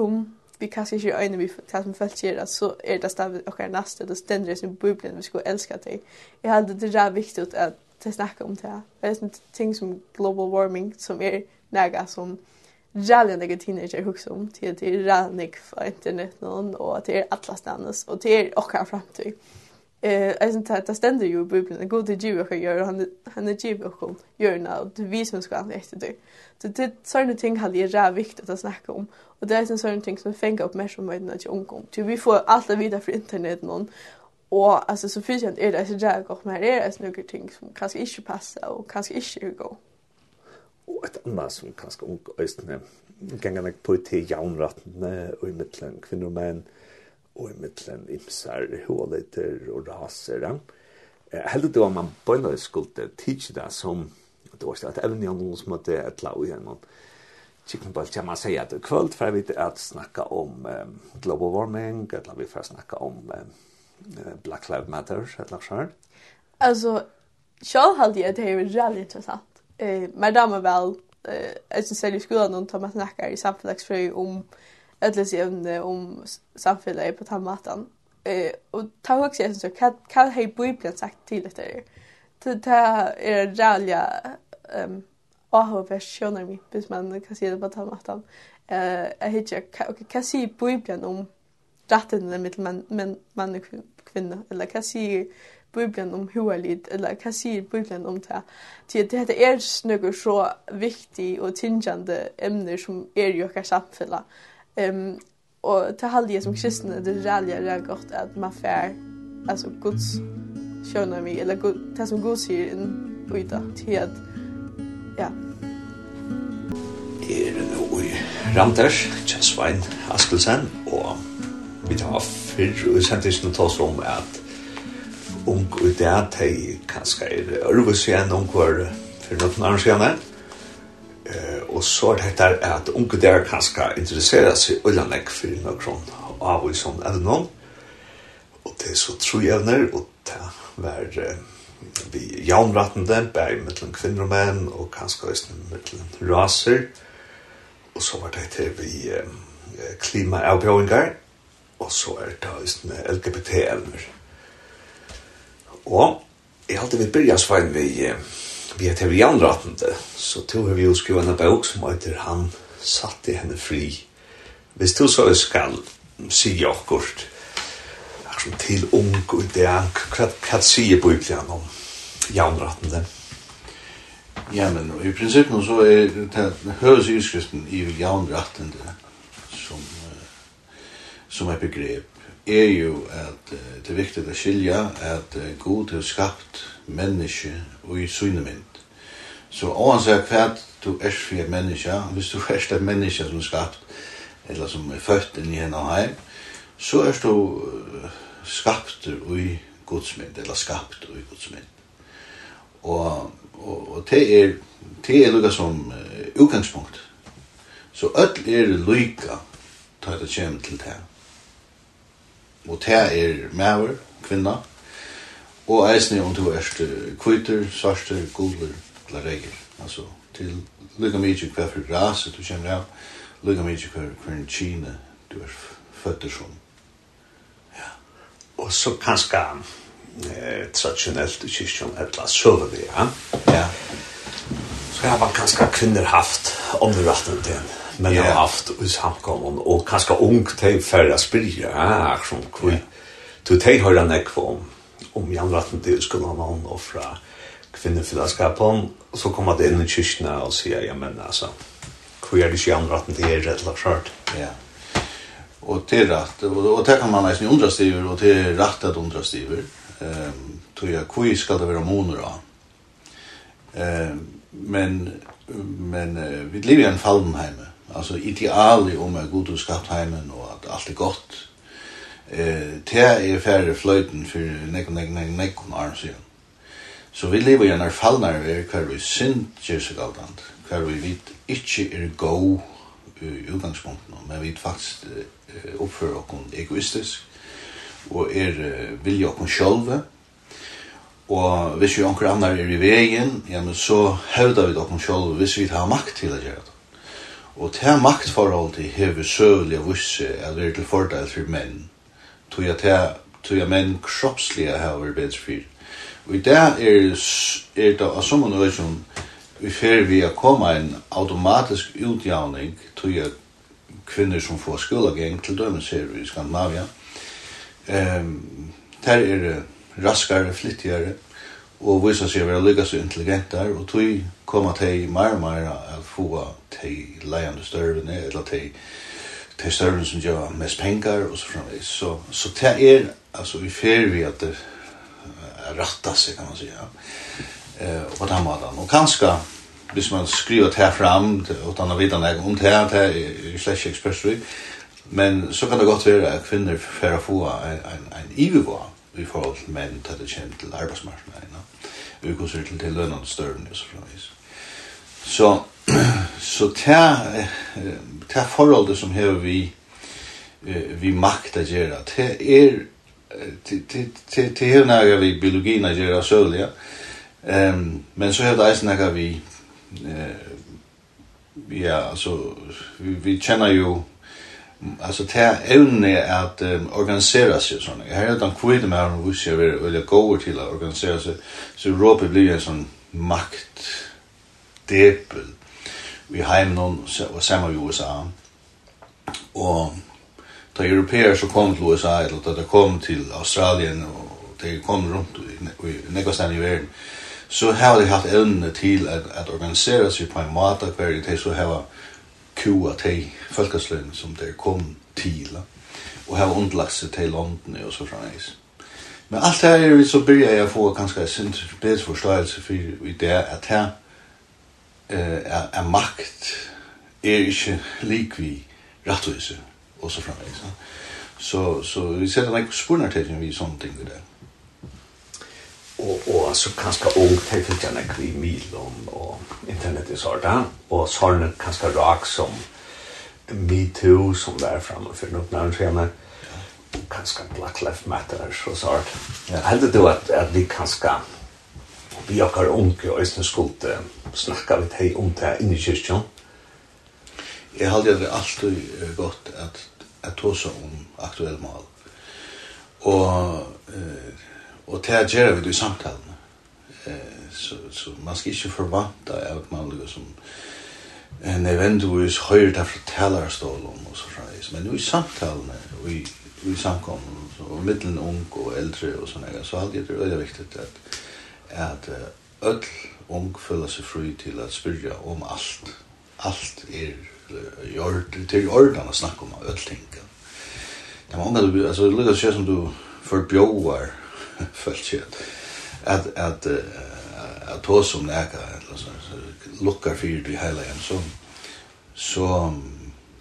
vi kanske inte är vi tar som fält ger så är det stav och är nästa det ständer sin bubblan vi ska älska dig. Jag håller det så viktigt att vi snacka om det. Det är sånt ting som global warming som är näga som Jallen jag teenager hooks om till till Rannick för internet någon och till alla stannas och till och framtid. Eh, alltså det det ständer ju i Bibeln. Gud är giv och gör han han är ju och gör när det vi som ska efter det. Så det såna ting har det är viktigt att snacka om. Och det är en sån ting som fänger upp mer som med när jag omkom. Ty vi får allt vidare för internet någon. Och alltså så finns det är det så jag med det är det några ting som kanske inte passar och kanske inte går. Och ett annat som kanske ung östne gängarna på till jaunratten och i mitten kvinnor och män og i mittlen imsar, håleter og raser. Eh, heldig det var man bøyna skulle tidsi det som, det var ikke evne av noen som hadde et lau igjen, og Chicken Bowl kan man säga att kvöld för vi att snacka om eh, global warming, eller vi får snacka om eh, Black Lives Matter, eller så här. Alltså, jag hade det är väldigt intressant. Eh, men det var väl, eh, jag syns att skulle skolan tar man snackar i samhällsfrågor om ödlös evne om samfället på den maten. Eh, och ta också jag så kan kan hej Bibeln sagt till det där. Det är det räliga ehm aha versioner vi bis man kan se det på den. Eh, jag hittar okej kan se Bibeln om rätten med man men man och kvinna eller kan se Bibeln om hualit eller hva sier Bibeln om det. Til det heter är snuggar så viktigt och tingande emner som är i kanske samfunnet. Ehm og til halde jeg som kristne, det ralja det er godt at man fär altså Guds kjønner vi eller Gud det som Gud säger in uta til at, ja. Er nå i Randers, Kjensvein Askelsen, og vi tar fyrr og sendtisen til oss om at ung i det at de kanskje er ørvus igjen ung var for noen annen siden Eh, og så er dette at unge der kan skal interessere seg ullanlegg for en kron av og sånn evnen. Og det er så tro evner, og det var eh, vi jaunrattende, bare mellom kvinner og menn, og kanskje også mellom raser. Og så var det til vi eh, klimaavbjøringer, og så er det også med LGBT-evner. Og jeg har alltid vil byrja svein vi eh, vi er til vi anratende, så tog vi jo skriva en bok som heter Han satte henne fri. Hvis du så skal si akkurat som til ung og det hva, hva sier Bibelen om jernrattende? Ja, men i prinsippet så er det høres i skriften i jernrattende som er begrep, er jo at uh, det er viktig å skilja at uh, Gud har skapt menneske og i synemynd. Så oansett hva du er for et menneske, hvis du er et menneske som er skapt, eller som er født inn i henne heim, så er du uh, skapt i godsmynd, eller skapt i godsmynd. Og, og, og det er, det er lukka som uh, utgangspunkt. Så öll er lykka, ta det kjem til det her og det er maver, kvinna, og eisne om du er kvitter, svarster, gulder, eller regel, altså til lukka mykje hva for rase du kjenner av, lukka mykje hva for en kine du er føtter som. Ja. Og så kanskje eh, traditionellt i kyrkjan, etla søvelig, ja? Ja. Så har man kanskje kvinner haft omratten til henne men jag har haft i samkommun och kanske ung till förra spyrja här som kvitt. Du tar höra näkva om om Jan Ratten till skolan om offra kvinnefyllandskapen så kommer det in i kyrkna och säger ja men alltså hur är det ju andra att det är rätt lagt skört. Ja. Och det är rätt och, och det kan man nästan undra sig och det är rätt att undra sig. Ehm tror jag hur ska det vara moner då? Ehm men men vi lever i en fallenheim alltså ideali om att god och skapt hemmen och att allt är gott. Eh te är färre flöjten för nek nek nek nek arm så. Så vi lever i en fallnar vi kvar vi synd Jesus galdant. Kvar vi vit ikkje er go i utgangspunkten, men vi faktisk oppfører oss egoistisk og er vilja oss sjølve og hvis vi anker annar er i vegin, ja, men så hevda vi oss sjølve hvis vi har makt til å gjøre det. Og det maktforhold til hever søvelig og visse er det til fordel for menn. Tog jeg til at menn kroppslige hever bedre for. Og i det er, er det av sånne nøysom vi fer vi å komme en automatisk utjavning tog jeg kvinner som får skolegeng til dømes her i Skandinavia. Um, der er raskare, flittigere, og visa seg å være lykka så intelligentar, og tog koma til meir og meir at få til leiande størvene, eller til, til størvene som gjør mest pengar, og så framvis. Så, så det er, altså, vi fer vi at det er ratta seg, kan man säga, eh, på den måten. Og kanskje, hvis man skriver det fram, utan å vite noe om det, det er slett ikke ekspertstryk, men så kan det godt være at kvinner fer å få en, en, en ivivåa, i forhold til menn til det kjent til arbeidsmarknaden, no? og hvordan ser til til lønene større, og så fremvis. Så, så til, til forholdet som har vi, vi makt å gjøre, til er til til til nægge vi biologien å gjøre sølja, um, men så har det eisen nægge vi, uh, ja, altså, vi, vi kjenner jo alltså det är evne att um, organisera sig såna. Jag har redan kvitt med att vi ska vara vill gå till att organisera sig. Så Europa blir en sån makt depel vi heim någon och samma i USA. Och de europeer som kom till USA eller de kom till Australien och de kom runt i Negostan i världen så har de haft evne till att, att organisera sig på en måte kvar de så har kua til folkesløn som det kom til, og her underlagt seg til London og så fremdeles. Men alt det her så begynner jeg å få ganske en bedre forståelse for i det at her eh, er, er makt er ikke lik vi rettvise og så fremdeles. Så, så vi ser det ikke spørner til vi sånne ting i det og, og så kanskje ung til fylgjene kvi milom og internet i sånn og sånn kanskje rak som MeToo som det er framme for noen nærmere kanskje Black Lives Matter så sånn ja. heldig du at, at vi kanskje vi okkar unge og eisne skuld snakka vi teg om det inni kyrkjon Jeg halde det alltid godt at jeg tåsa om aktuelle mål. og eh, Og det gjør vi det i samtalen. Eh, så, så man skal ikke forvanta at man liksom en nødvendigvis høyre der fra talerstålen og så fremdeles. Men i samtalen, og i, i samkommen og middelen ung og eldre og sånne, så hadde det veldig viktig at, at öll ung føler seg fri til at spyrja om alt. Alt er i orden, til orden å snakke om öll ting. Det er mange, altså, det lukkar seg som du forbjøver følt seg at at at ta som näka eller så lukkar fyrir du hela en så så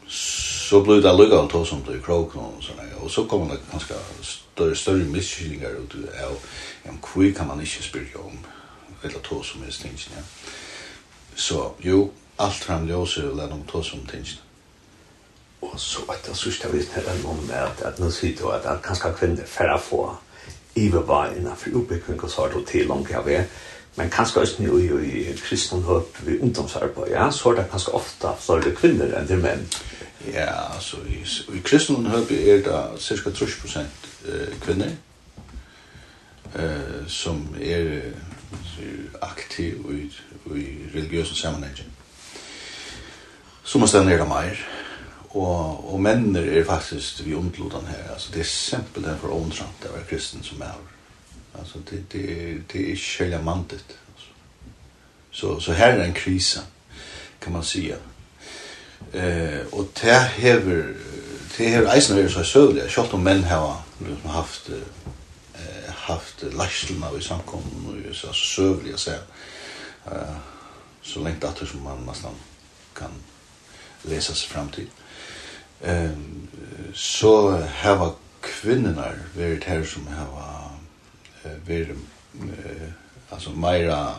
så blir det lukka alt ta som du krok og såna og så kommer det ganska større større misskilningar ut av om kvui kan man ikke spyrja om eller to som er stings ja? Så jo allt fram ljósir og lær om to som tinsen og så att det sørste vi vet om är att nu sitter att kanske kvinnor färra får. Iva var innanför uppbyggning och så har det til langt jag vet. Men kanskje også nu i, i kristen hopp vid ungdomsarbete, ja, så er det kanskje ofta större kvinner enn det menn. Ja, altså i, i kristen høp er det cirka 30 prosent kvinner eh, som er, er aktiv i, i religiøse sammanhang. Som er stedet nere mer og, og mennene er faktisk vi omtlodan her. Altså, det er simpelthen for åndrant å være kristen som er. Altså, det, det, det er ikke hele mandet. Altså. Så, så her er en krise, kan man sige. Eh, og det hever, det hever eisen er så søvlig, selv om menn har liksom, haft, eh, haft lærselen av i samkommen og så søvlig å se, eh, så lengt at som man nesten kan lesa seg fram til. Eh, ehm så hava kvinnorna varit här som har hava varit alltså Maira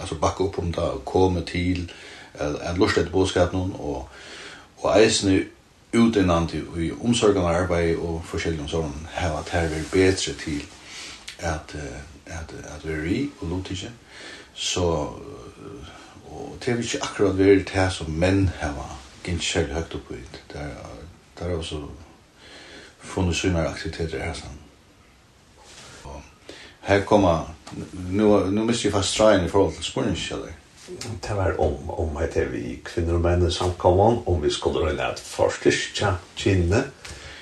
alltså backa upp om det kommer till en lustigt boskap någon och och eisne utinant i omsorgen omsorgarna arbeid og forskjellige omsorgen heva at her er bedre til at at at vi er i og lotisje så og det er ikke akkurat vi er det som menn har gikk selv høyt opp ut. Der, der er også funnet synere aktiviteter her sånn. Her kommer, nå, nå mister jeg fast streien i forhold til spørningskjeller. Det var om, om at vi kvinner og menn samkommer, om vi skulle røyne at forstyrke kvinne,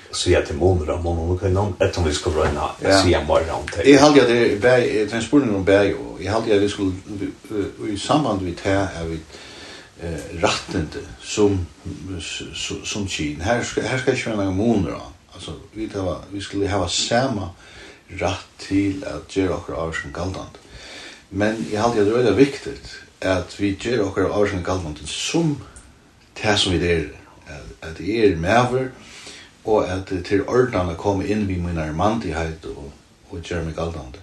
så jeg til måneder av måneder og kvinner, etter om vi skulle røyne at ja. sier mer om det. Jeg halte at det er en spørning om bæg, og jeg halte at vi skulle, i samband med det her, er vi, eh rattende som som kin. Här ska här ska ju några månader. Alltså vi tar vi skulle ha samma rätt till att göra och som galdant. Men jag hade det väldigt viktigt att vi gör och som galdant som det som vi det At, at det är medver, och att det till ordnarna kommer in vid min armantighet och og gör mig galdant.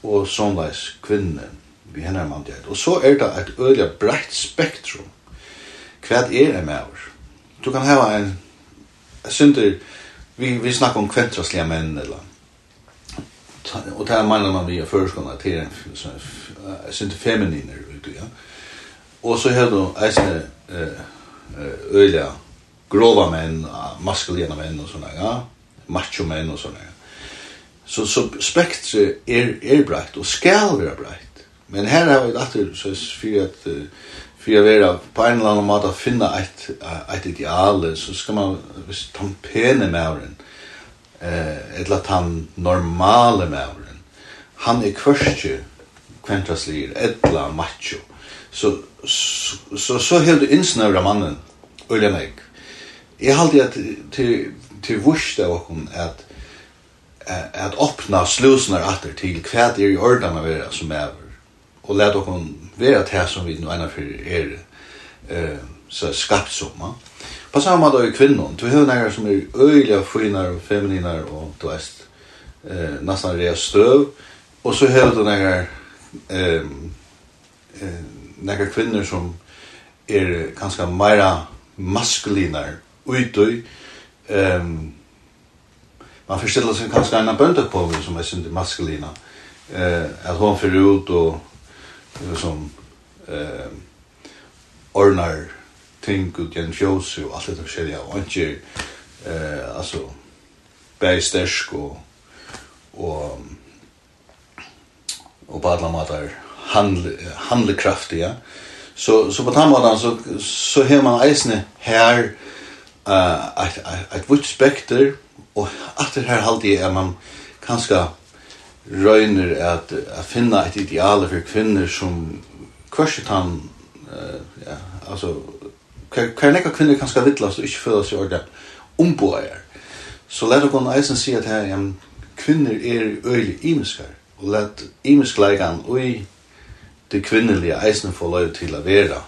Och sånlös kvinnen vi hennar mandighet. Og så er det et øyelig breit spektrum. Hva er en maur? Du kan ha en, jeg synes vi, vi snakker om kventraslige menn, eller, og det er mann man vi er førskående til en, jeg synder femininer, ja. Og så har du eisne øyla grova menn, maskuline menn og sånne, ja. Macho menn og sånne, ja. Så, så spektret er, er breit, og skal være breit. Men her har vi alltid så fyrir at fyrir at vera på en eller annan måte at finna eit, eit ideal så skal man hvis tan pene mauren eh, eller han normale mauren han er kvørstje kventraslir etla macho. Så så så, så helt innsnøvra mannen ulla meg jeg haldi at til til vurst av okkom at at opna slusnar atter til kvæð er i ordan av vera som er og let dere vera til som vi nå ennå er eh, så skapt som. Ja. På samme måte er kvinnen. Du har nære som er øyelige finere og femininer og du er eh, nesten rea støv. Og så har du nære eh, nære kvinner som er ganske mer maskuliner utøy. Um, man forstiller seg ganske en bøndekpåve som er sin maskulina. Eh, at hun fyrir ut og eller som eh, ordnar ting ut gen fjås og alt dette forskjellige, og han ikke, eh, altså, bæg stersk og, og, og på alle måter handle, handlekraftig, ja. Så, så på den måten så, så har man eisene her uh, et, et, et vitt spekter, og at det her halde er man kanskje røyner at, at finna et ideale for kvinner som kvarset han uh, ja, altså hver nekka kvinner kan skal vittlast og ikke føla seg ordet omboer så let okon eisen si at her ja, kvinner er øylig imiskar og let imiskleikan ui det kvinnelige eisen få lov til a vera.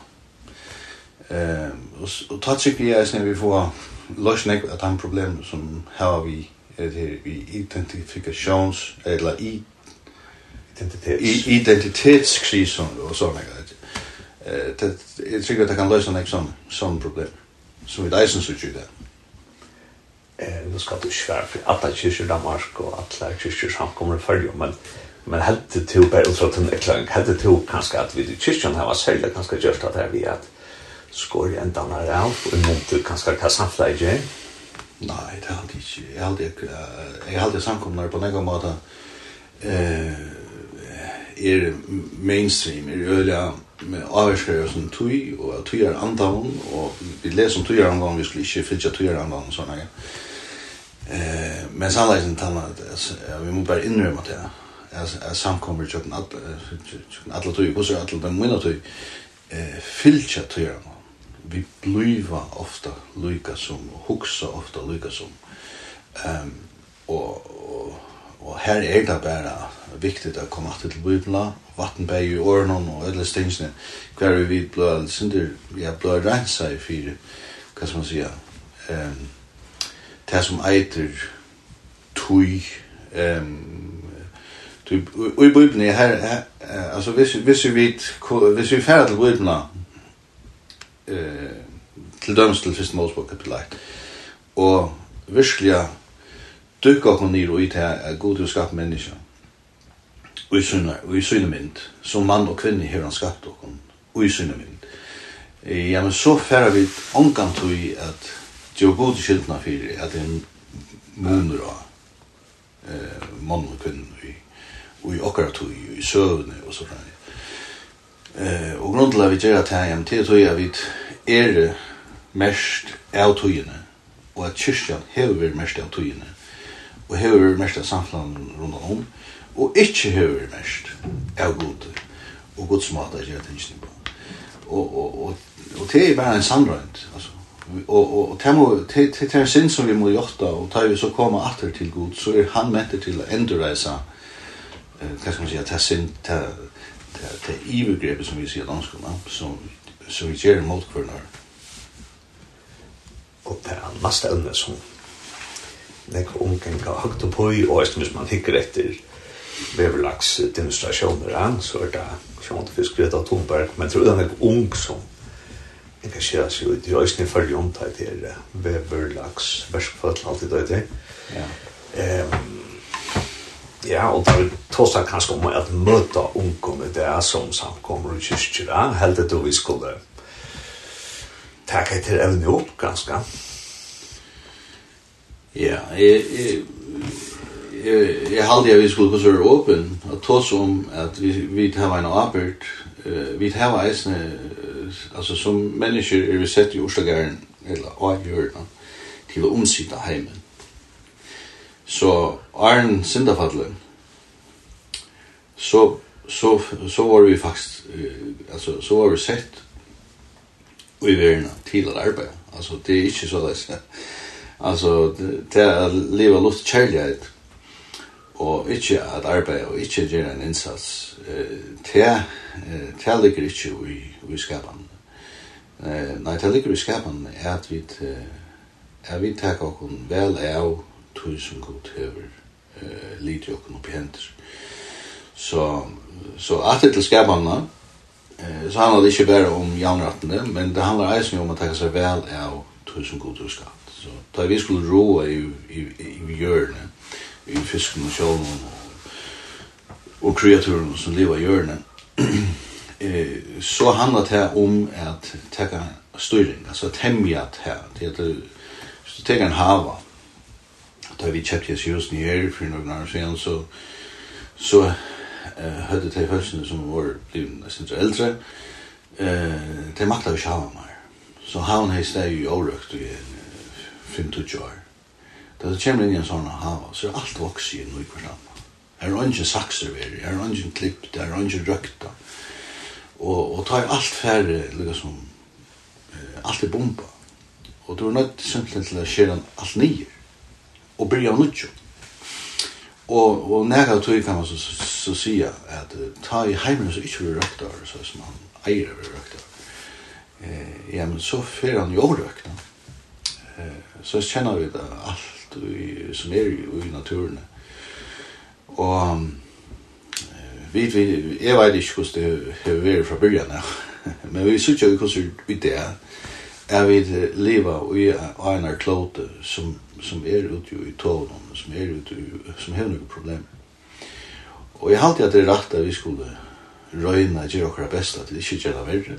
Uh, og, og tatt sikker vi eisen vi får løsning at han problem som har vi det her identifikations, eller i identitets. identitetskrisen og sånn. Jeg det, jeg tror at det kan løse en sånn, sånn problem, som vi leisen så ikke det. Eh, nu skal du ikke være for alle kyrkjer i Danmark og alle kyrkjer samkommer i følge, men men heldt til bare utfra til en erklæring, heldt til kanskje at vi i kyrkjen har var særlig kanskje gjørst at det er vi at skår i en dannar av, og i måte kanskje hva samfunnet gjør, Nei, det hadde jeg ikke. Jeg hadde ikke, jeg hadde samkomne på noen måte eh, er mainstream, er øyla med avgjørskere og sånn tøy, og at tøy er andavn, og vi leser om tøy er andavn, vi skulle ikke fylla tøy er andavn, sånn jeg. Eh, men sannleggen tanna, vi må bare innrømme til det, jeg samkommer tjøkken alle tøy, hvordan er alle tøy, minna tøy, fylla tøy er vi bliva ofta lyka som og huxa ofta lyka som ehm um, och, och og här är det bare viktigt att komma till Bibelen, vattenbæg i ornon och alla stängsne kvar vi blöd synder ja blöd rensa i fire, hva skal man säga ehm um, det som eiter tui ehm um, typ i bibeln här alltså vis vis vi vis vi färd til Bibelen, eh, til dømes til første Mosebok kapitel 1. Og virkelig dukka okkur nir og i til at god er skapt menneska og i syne, og mynd. Som mann og kvinne har han skapt okkur og i syne mynd ja, men så færa vi ongan tui at det var god skyldna fyrir at det er munur av eh, mann og kvinne og i, okkara tui og i søvne og så fram Eh, og grunnen til at vi gjør det her, jamen, det er tog at vi er mest av togene, og at kyrkjan hever vært mest av togene, og hever vært mest av samfunnet rundt om, og ikke hever vært mest av gode, og gods mat er gjør tingene på. Og, og, og, og det er bare en sannrønt, altså. Og, og, og det, må, det, det er en sinn som vi må gjøre, og tar vi så kommer atter til god, så er han mentet til å endreise, eh, hva skal man si, det er sinn, til det är ivergrepet som vi sier i danskarna som, som vi gjør mot målkvörnar og det er neste evne som nek nekva omgenga høgt og i, og hvis man hikker etter veverlags demonstrasjoner så er det sjånt fisk Greta Thunberg. Men tror det er nek ung som engasjerer seg ut i eisne fyrir omtid til veverlags verskfall alltid det ja. Um, Ja, og da vi tåsa kanskje om at møta ungkom i det som samkommer i kyrkjer, ja, helt etter vi skulle takka til evne opp ganske. Ja, jeg, jeg, jeg, jeg halde jeg vi skulle gå så åpen, og tås om at vi, vi tar en arbeid, vi tar eisne, altså som mennesker er vi sett i Oslagæren, eller av hjørna, til å omsida heimen. Så Arn Sindafallen. Så så så var vi faktiskt alltså så var vi sett och i världen till att arbeta. Alltså det är inte så där. Alltså det är att leva lust kärlighet og inte at arbeid og inte gjere en innsats eh, te, eh, te ligger ikkje i, i skapan eh, nei, te ligger i skapan er at vi eh, er vi tar okkon vel av tog som god hever eh, lite jokken oppi henter. Så, så at det til skapene, eh, så handler det ikke bare om javnrettene, men det handler eisen om å ta seg vel av tog som god hever. Så da vi skulle roa i, i, i, i hjørne, i fisken og sjålen og, og kreaturen som lever i hjørne, eh, så handler det om at takke styring, altså temja det her, det heter, hvis du tenker en hava, da vi kjøpte oss just nye for noen år siden, så, så uh, hadde de følelsene som var blivet nesten så eldre, uh, de makta vi ikke hava mer. Så havn hei steg i årøkt i 5-20 år. Da det kommer inn i en sånn hava, så er alt vokser i noe forstand. Her er ingen sakser veri, her er ingen klipp, her er ingen røkta. Og, og tar alt færre, liksom, uh, alt er bomba. Og du er nødt simpelthen til å skjere alt nye og byrja av nutjo. Og, og nega tog kan man så, så, så sia at uh, ta i heimen så ikke vil røkta så som han eier vil røkta eh, ja, men så fer han jo røkta eh, så kjenner vi det alt vi, som er i, i naturen og um, vi, vi, jeg vet ikke hvordan det har vært fra byrjan ja. men vi synes jo hvordan vi det er vi lever i en klote som som er ute i tålen, som er ute i, som har noen problem. Og jeg halte at det er rett at vi skulle røyna gjøre okra besta til ikke gjøre verre.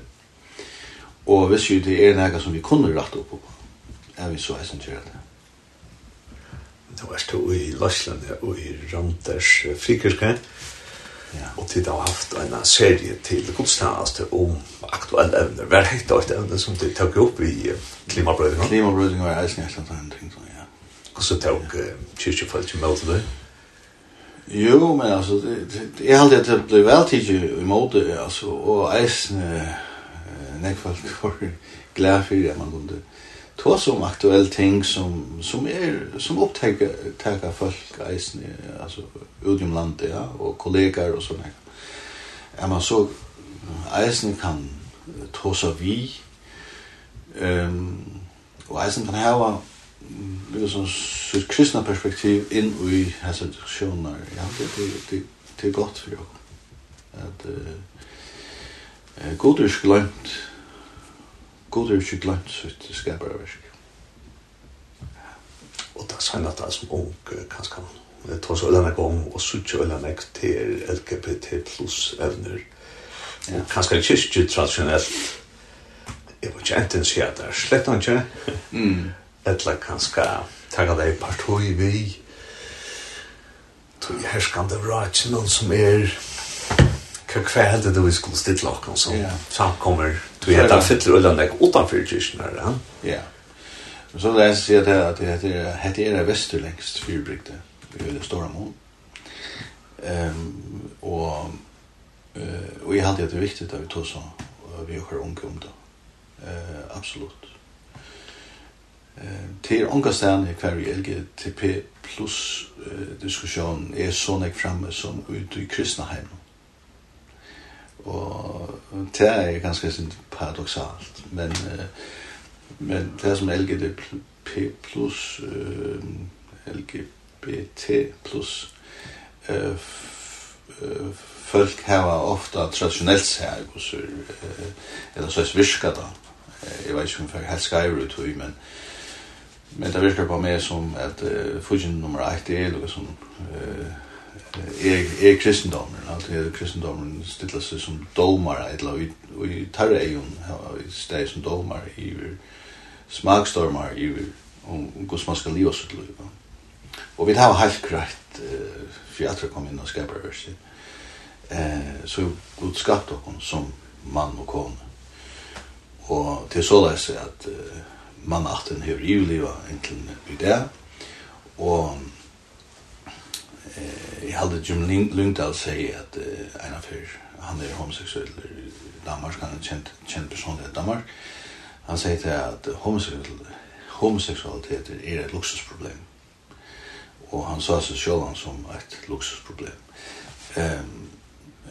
Og hvis jo det er noe som vi kunne rett opp på, er vi så eisen gjøre det. Nå er du i Løsland og i Randers frikerske, Ja. Og tid har haft en serie til godstjeneste om aktuelle evner. Hva er det et evne som du tok opp i klimabrødinga? Klimabrødinga var eisen hekta en ting som Och så tog kyrkjefolk emot det. Jo, men alltså det, det, jag har alltid att bli väl tidigt emot det alltså och eisen eh, nekfalk var glad för det man kunde ta som aktuell ting som som er, som upptäcker täcka folk eisen alltså utom landet ja och kollegor och såna. Är man så eisen kan ta så vi um, och eisen kan hava, vid sån sitt kristna perspektiv inn i hans diskussioner. Ja, det det det, det er godt for jag. At uh, god ikke glemt God är glömt så det skapar verk. Och det sen at det er som ung kanske man tar så gang og och sucha ölarna til LGBT plus evner. Ja. Kanske kyrkje traditionellt. Jag var si at det er slett ikke. Mm eller kanskje takka deg partoi vi tog herskande vratjen og som er. Hva hva heldig du vi skulle stille okken som yeah. samkommer du er da fyller og lønnek utanfyr kyrkjen ja ja. Og så leser jeg det at det heter hette er vestur lengst fyrbrygde vi er det store mål um, og og jeg halte at det er viktig at vi tog så vi okker unge om det uh, absolutt. Eh er ångastan i hver LGTP plus diskussion er så nek framme som ute i kristna heim. Og det er ganske paradoxalt, men, eh, men det som LGTP plus LGBT plus folk hava ofta traditionellt sær eller så virka da. Jeg vet ikke om jeg helt skriver ut, men Men det virker på meg som at uh, fudgen nummer 1 er något som uh, er, er kristendomen. Allt er kristendomen stiller seg som dolmar eller vi, vi tar egen steg som dolmar i smakstormar i om hvordan man skal liva sitt liv. Og vi har helt greit uh, for at vi kom inn og skapar vers. Eh, så god skapte honom som mann og kone. Og til så läser at uh, mannaten hur julliva egentligen i det. Og eh jag hade Jim Lundell säga att en av er han är homoseksuell i Danmark han är känd känd person i Danmark. Han säger att homosexuell homosexualitet är ett luxusproblem. Och han sa sig själv som ett luxusproblem. Ehm um,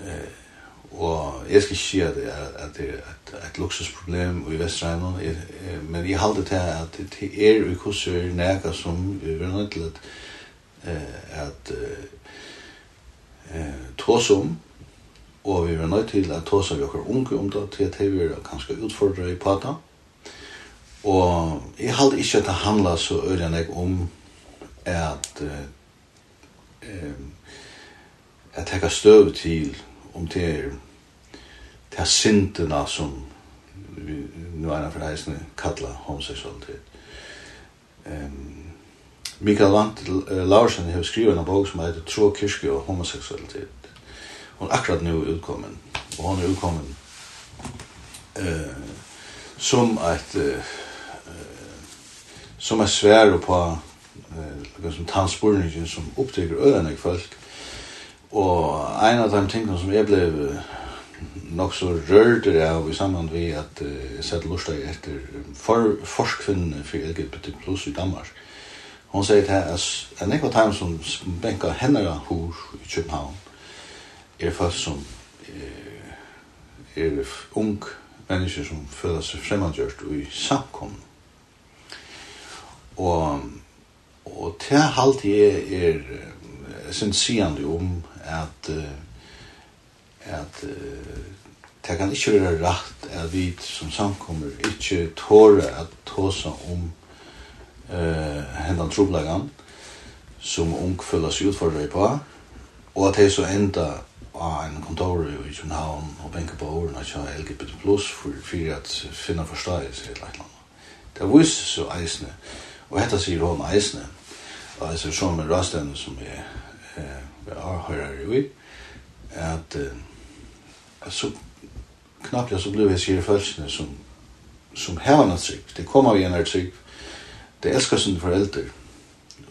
eh Og jeg skal ikke si at, at det er et, et luksusproblem i Vestregnen, men jeg halte til at det er i kurser nægge som vi er nødt til at, at eh tås om, og vi er nødt til at tås av jokker unge om det, til at vi er ganske utfordret i pata. Og jeg halde ikke at det handler så øyne jeg om at eh, at jeg har støv til om det er det er som vi nå er for heisene kalla homoseksualitet. Um, Mikael Vant Larsen har skrivet en bok som heter Tro kyrke og homoseksualitet. Hon er akkurat nå utkommen, og hon er utkommen uh, som et uh, som er svær på eh som tannspurningen som opptrykker øyne folk. Och en av de tingene som jag blev nok så rørt det av i samband vi at uh, sett lustig etter for, forskvinnene for LGBT plus i Danmark. Hon sier til at en ekva time som benka hennara hur i København er fast som uh, er ung mennesker som føler seg fremmedgjørst og i samkomn. Og, og til halvt jeg er, er sin sigande om at uh, at uh, det kan ikke være rett at vi som samkommer ikke tåre at tåse om uh, hendan troblagan som ung føler seg utfordret på og at det så enda av en kontor i København og benker på årene at jeg LGBT plus for, for at finne forståelse i et eller annet. Det viser så eisene og dette sier hun eisene og jeg ser sånn med rastene som jeg, eh, jeg har hørt i at eh, så knappt så blev jag sig i följande som som hävan att. Det kommer vi när trygg. Det älskar sina föräldrar.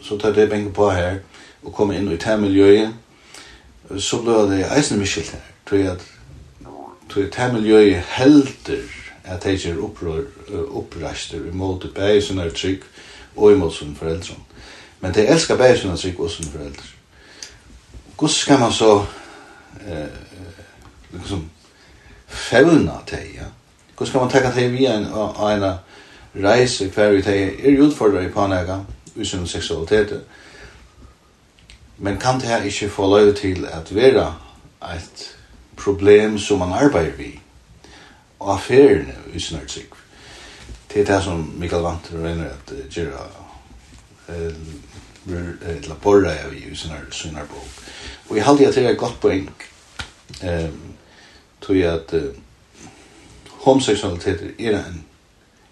Så tar det bänken på här och kommer in i det här miljöet så blev det eisen miskilt her. Tror jeg at det miljøet helder at det ikke er opprester imot det bare sånne her trygg og imot sånne foreldre. Men det elsker bare sånne trygg og sånne foreldre. Hvordan skal man så eh, liksom fevna teg, ja. Hvordan skal man tenke teg via en, en reise hver vi teg er utfordrer i panega, usunn seksualitet. Men kan det her ikke få løy til at vera et problem som man arbeider vi og affærene i snart sig. Det er det som Mikael Vant regner at gjøre eller borre av i snart bok. Og jeg halte at det er et godt poeng. Um, tog jeg at uh, homoseksualitet er en,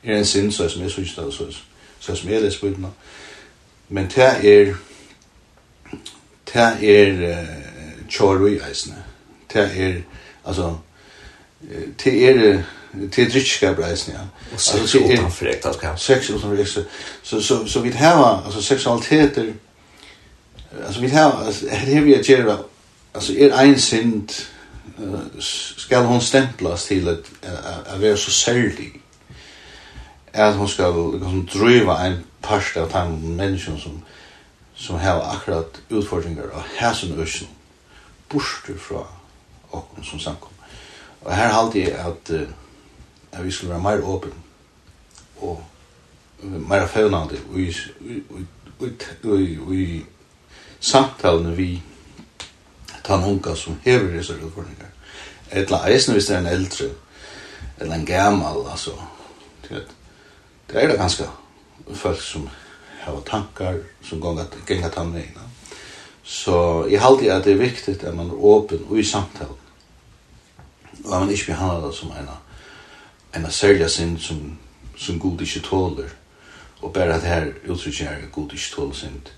er en sin, så som jeg synes, det, så, så som jeg leser på den. Men det er, det er uh, tjorvi eisne. Det er, altså, det er, det er drittskap eisne, ja. Og sex utanfor ekteskap. Sex utanfor ekteskap. Så, så, så vi har, altså, seksualiteter, altså, vi har, altså, her har vi at gjøre, altså, er ein sind, skal hon stemplas til at at vera så særlig at hon skal liksom driva ein part av tann menneskjon som som har akkurat utfordringar av hæsen øsken borster fra okken som samkom. Og her halde jeg at at vi skulle være meir åpen og meir fevnande og i samtalene vi den unga som hever disse utfordringer. Etla eisen hvis det er en eldre, eller en gammal, altså. Det er det ganske folk som har tankar, som ganger genga vegna. Så jeg halte at det er viktig at man er åpen og i samtalen. Og at man ikke behandler det som en, en særlig sin som, som god ikke tåler. Og bare at her uttrykker jeg god ikke tåler synd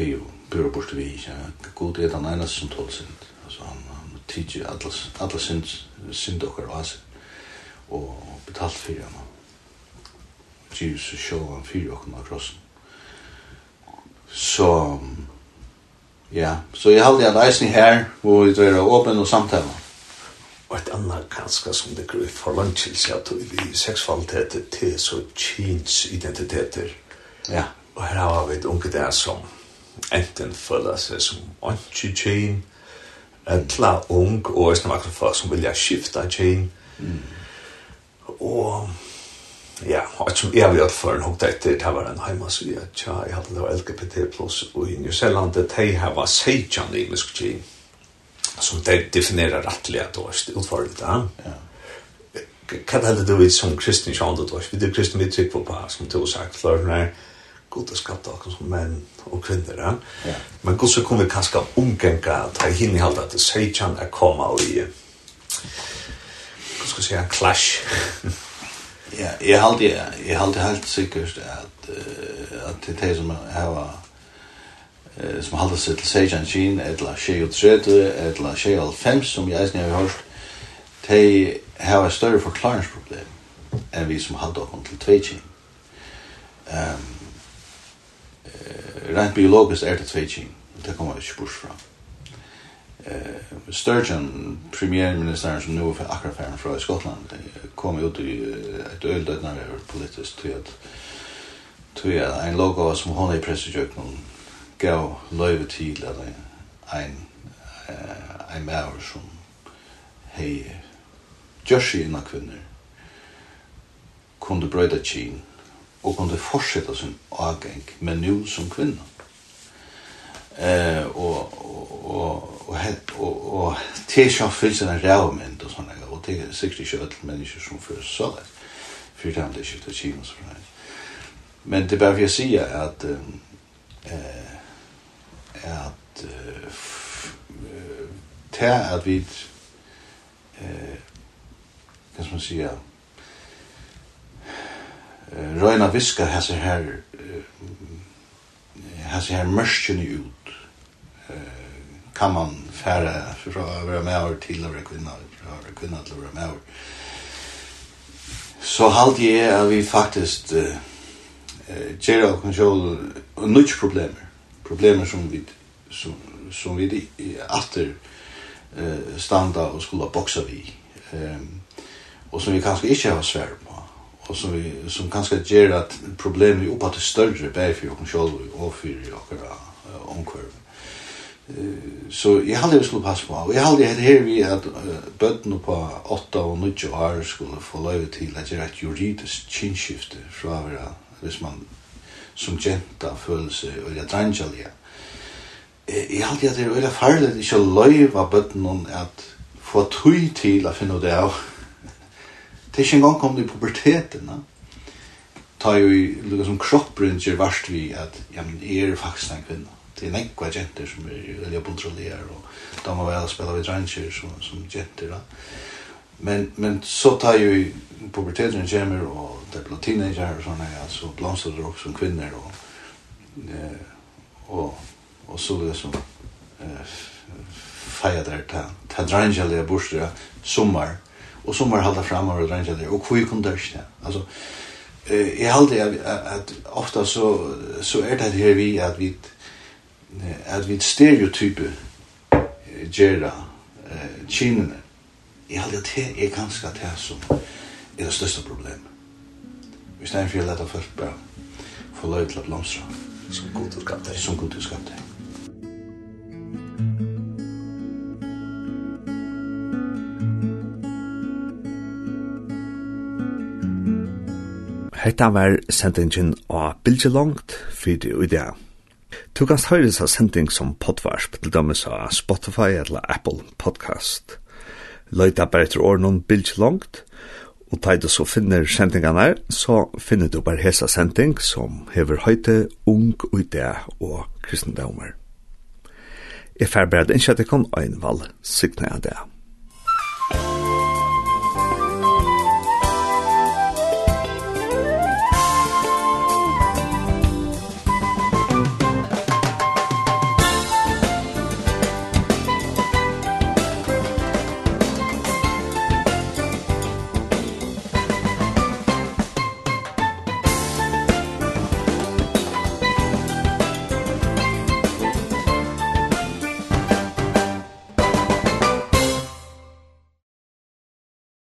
er jo bør bort vi ja. God er den eneste som tål synd. Altså han, han tidser alle, alle synd, synd dere av seg og betalt for henne. Jesus sjå han fyrir okken av krossen. Så, ja, så jeg halde en eisning her, hvor vi drar åpen og samtale. Og et annet ganske som det grøy for langt til seg at vi seksualiteter til så kjins identiteter. Ja. Og her har vi et unge der som enten føler seg som ikke tjen, etla ung, og er snakker folk som vilja skifta tjen. Mm. Og ja, og som jeg vet for en hukta etter, det var en heima så jeg, tja, jeg hadde det var LGBT plus, og i New Zealand, det her var seitjan i musk tjen, som de definerer rettelig at det var utfordret, ja. Hva er det du vet som kristne kjønnet, vi er kristne vi trykker på, som du har sagt, for god det skapte oss som menn og kvinner. Ja? Men god så kom vi kanskje omgenga ta hinn i halvt at det seitjan er koma og i hva skal jeg si, en clash. ja, jeg halte jeg halte helt sikkert at uh, at det er som har uh, som halda seg til seitjan kyn etla 23 etla 25 som jeg eisen jeg har hørt de har et større forklaringsproblem enn vi som halda oss til 2 kyn. Ehm um, rent biologisk er det tvei kjeng. Det kommer ikke bort fra. Uh, Sturgeon, premierministeren som nå er akkurat ferdig fra Skottland, kom ut i et øldødnare politisk til at til at en logo som hun i pressesjøkken gav løyve til at en en maver som hei Joshi innan kvinner kunde brøyda kjinn og kunne fortsette sin avgeng, men nu som kvinna. Eh, og, og, og, og, og, og tilsja fyllt en rævmynd og sånne, og det er sikkert ikke alle mennesker som fører så det, for det er det ikke til Kina som er. Men det er bare for å si at eh, at til at vi eh, hva skal man si, sige, røyna viskar hæsir her hæsir her mørskjene ut kan man færa fra å være med over til å være kvinna fra å være kvinna til å være med over så halde jeg at vi faktisk gjerra og konsjol nudge problemer problemer som vi som, som vi alltid standa og skulle boksa vi og som vi kanskje ikke har svært och som vi som kanskje gjør at problemet är uppe till större bäf för och själv och för och omkring. Eh så jag hade jo skulle passe på. Jag hade det här vi at uh, bøttene på 8 och 9 år skulle få lov till att göra ett juridiskt kinskifte från vara hvis man som jenta føler seg og jeg drangja lia. Jeg hadde at det er veldig farlig at ikke lov av bøttene at få tøy til å finne det av Det er ikke engang kom det i puberteten, da. Ta jo i lukka som gjør varst vi at, ja, men jeg er faktisk en kvinne. Det er nekva jenter som er veldig bontrollerer, og da må vel spela vi dranger som, som jenter, da. Men, men så tar jo i puberteten kommer, og det blir teenager og sånne, ja, så blomstrer det også som kvinner, og, og, og så liksom, eh, feia der, ta, ta dranger, det er og som var halda fram og drangja der, og hvor kom det ikke? Altså, eh, jeg halda at, at ofta så, så er det her vi at vi at vi stereotype gjerra uh, kinene. Jeg halde at det er ganske at det som er det største problemet. Hvis Vi stedet for å lette folk bare få løy til at blomstra. Som god og skapte. Som god og skapte. Hetta var sendingen av Bilge Langt fyrir i dag. Du kanst høyre sa sending som potvarsp til dømes av Spotify eller Apple Podcast. Løyta bare etter ordnån Bilge Langt, og da du så finner sendingene her, så finner du bare hesa sending som hever høyte ung idé og kristendommer. Jeg færber at innkjøttet kan øynvalg signa jeg det.